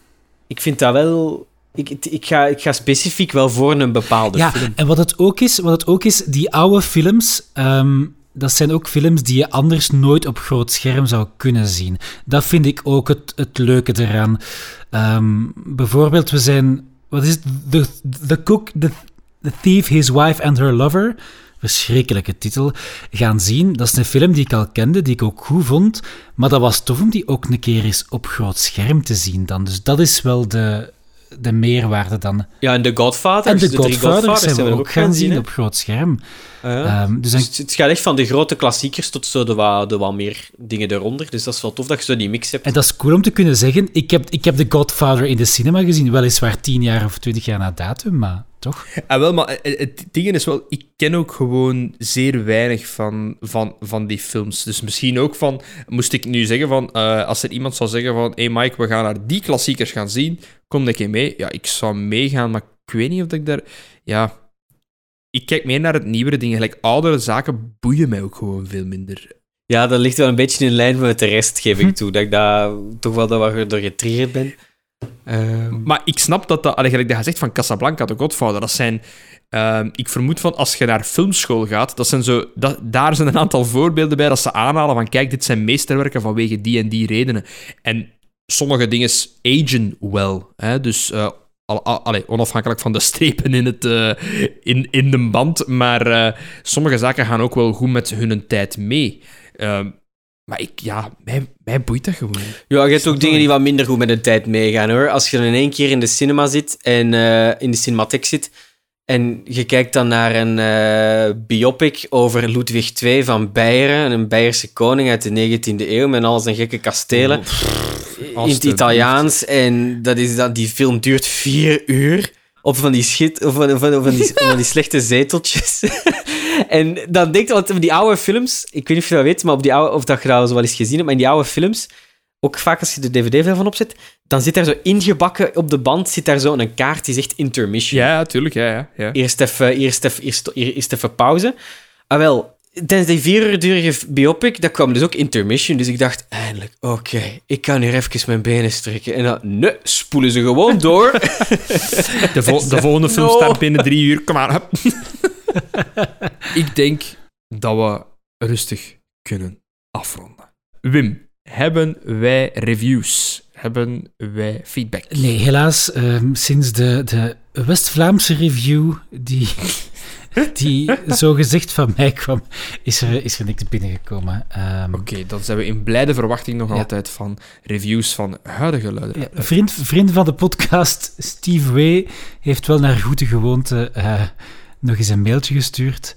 ik vind dat wel... Ik, ik, ga, ik ga specifiek wel voor een bepaalde Ja, film. en wat het ook is, wat het ook is die oude films, ehm, dat zijn ook films die je anders nooit op groot scherm zou kunnen zien. Dat vind ik ook het, het leuke eraan. Ehm, bijvoorbeeld, we zijn, wat is het? The, the Cook, the, the Thief, His Wife and Her Lover. Verschrikkelijke titel. Gaan zien. Dat is een film die ik al kende, die ik ook goed vond. Maar dat was tof om die ook een keer eens op groot scherm te zien dan. Dus dat is wel de, de meerwaarde dan. Ja, en The Godfather. En de drie Godfathers zijn we ook gaan zien op groot scherm. Ah, ja. Ehm, dus Dus het gaat echt van de grote klassiekers tot zo de wat, de wat meer dingen eronder. Dus dat is wel tof dat je zo die mix hebt. en dat is cool om te kunnen zeggen, ik heb, ik heb The Godfather in de cinema gezien, weliswaar tien jaar of twintig jaar na datum, maar toch? Ah, wel, maar het, het ding is wel, ik ken ook gewoon zeer weinig van, van, van die films. Dus misschien ook van, moest ik nu zeggen van, eh, als er iemand zou zeggen van, hey Mike, we gaan naar die klassiekers gaan zien, kom ik mee? Ja, ik zou meegaan, maar ik weet niet of ik daar, ja... Ik kijk meer naar het nieuwere dingen. Gelijk oudere zaken boeien mij ook gewoon veel minder. Ja, dat ligt wel een beetje in lijn met de rest, geef Hm. ik toe. Dat ik daar toch wel door getriggerd ben. Ehm, Maar ik snap dat dat, allee, gelijk dat je van Casablanca, de Godfather, dat zijn, ehm, ik vermoed van als je naar filmschool gaat, dat zijn zo, daar zijn een aantal voorbeelden bij dat ze aanhalen van kijk, dit zijn meesterwerken vanwege die en die redenen. En sommige dingen agen wel, hè, dus eh, onafhankelijk van de strepen in, het, eh, in, in de band, maar eh, sommige zaken gaan ook wel goed met hun tijd mee. Maar ik, ja, mij, mij boeit dat gewoon. Ja, je hebt ook dingen die wat minder goed met de tijd meegaan hoor. Als je dan in één keer in de cinema zit en eh, in de cinematheek zit en je kijkt dan naar een eh, biopic over Ludwig II van Beieren, een Beierse koning uit de 19e eeuw met al zijn gekke kastelen in het. Italiaans. En dat is dat, die film duurt vier uur. Op van die, schit, of van, van, van, die, van die slechte zeteltjes. en dan denk je, want die oude films, ik weet niet of je dat weet, maar op die oude, of dat je dat zo wel eens gezien hebt, maar in die oude films, ook vaak als je de DVD van opzet, dan zit daar zo ingebakken op de band, zit daar zo een kaart die zegt intermission. Ja, tuurlijk, ja, ja. ja. Eerst even, eerst even, eerst, eerst even pauze. Ah, wel, tijdens die vier uur durige biopic, dat kwam dus ook intermission. Dus ik dacht, eindelijk, oké, ik kan hier even mijn benen strekken. En dan, nee, spoelen ze gewoon door. De, vol- de volgende film No. start binnen drie uur. Kom maar. Ik denk dat we rustig kunnen afronden. Wim, hebben wij reviews? Hebben wij feedback? Nee, helaas, ehm, sinds de, de West-Vlaamse review die, die zo gezegd van mij kwam, is er, is er niks binnengekomen. Ehm, Oké, dan zijn we in blijde verwachting nog Ja. altijd van reviews van huidige luiden. Ja, vriend, vriend van de podcast, Steve Way, heeft wel naar goede gewoonte eh, nog eens een mailtje gestuurd.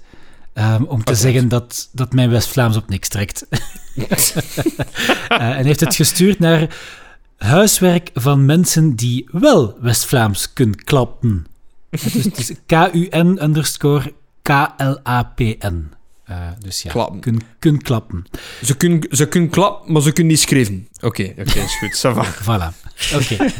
ehm, om te zeggen dat, dat mijn West-Vlaams op niks trekt. Eh, en heeft het gestuurd naar huiswerk van mensen die wel West-Vlaams kunnen klappen. Het is K-U-N underscore K-L-A-P-N. Eh, dus ja, Klappen. kun, kun klappen. Ze kunnen ze kunnen klappen, maar ze kunnen niet schrijven. Oké, oké, is goed. Ça va. Voilà. Oké.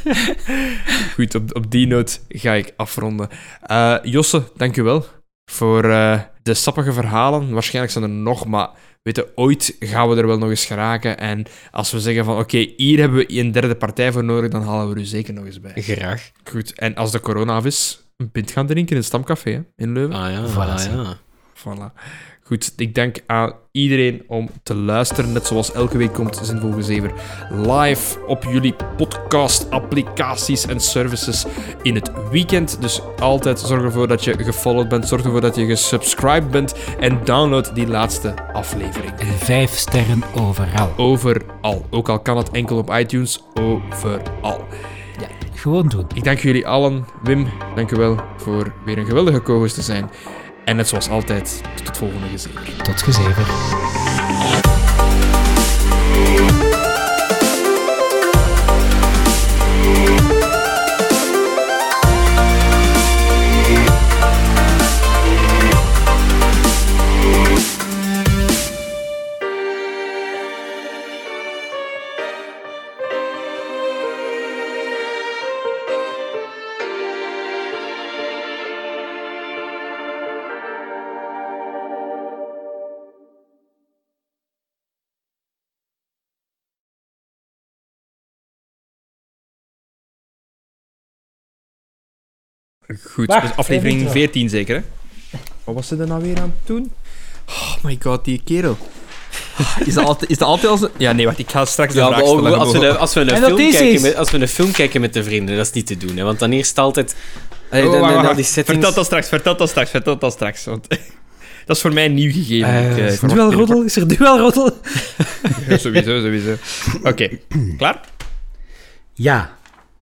Goed, op, op die noot ga ik afronden. Eh, Josse, dankjewel voor eh, de sappige verhalen. Waarschijnlijk zijn er nog, maar weet je, ooit gaan we er wel nog eens geraken. En als we zeggen van, oké, hier hebben we een derde partij voor nodig, dan halen we er zeker nog eens bij. Graag. Goed, en als de corona af is, een pint gaan drinken in het Stamcafé hè, in Leuven. Ah ja, Voilà, ah, zo. ja. Voilà. Goed, ik dank aan iedereen om te luisteren. Net zoals elke week komt Zinvol Gezever live op jullie podcast-applicaties en services in het weekend. Dus altijd zorg ervoor dat je gefollowed bent, zorg ervoor dat je gesubscribed bent en download die laatste aflevering. Vijf sterren overal. Overal. Ook al kan het enkel op iTunes, overal. Gewoon doen. Ik dank jullie allen. Wim, dank u wel voor weer een geweldige co-host te zijn. En net zoals altijd, tot het volgende gezever. Tot gezever. Goed, Wacht, dus aflevering even 14 zeker, hè? Wat was ze er nou weer aan het doen? Oh my god, die kerel. Is dat altijd, is dat altijd als een... Ja, nee, wacht, ik ga straks de Ja, vraag maar ook stellen. als, we als, we een film kijken is- met, als we een film kijken met de vrienden, dat is niet te doen. Hè, want dan eerst altijd... Allee, Oh, dan- wacht, dan- wacht, al die settings... Vertel dat straks, vertel dat straks, vertel dat straks. Want dat is voor mij een nieuw gegeven. Eh, Ik, eh, er duel? Is er duel roddel? Ja, sowieso, sowieso. Oké, klaar? Ja.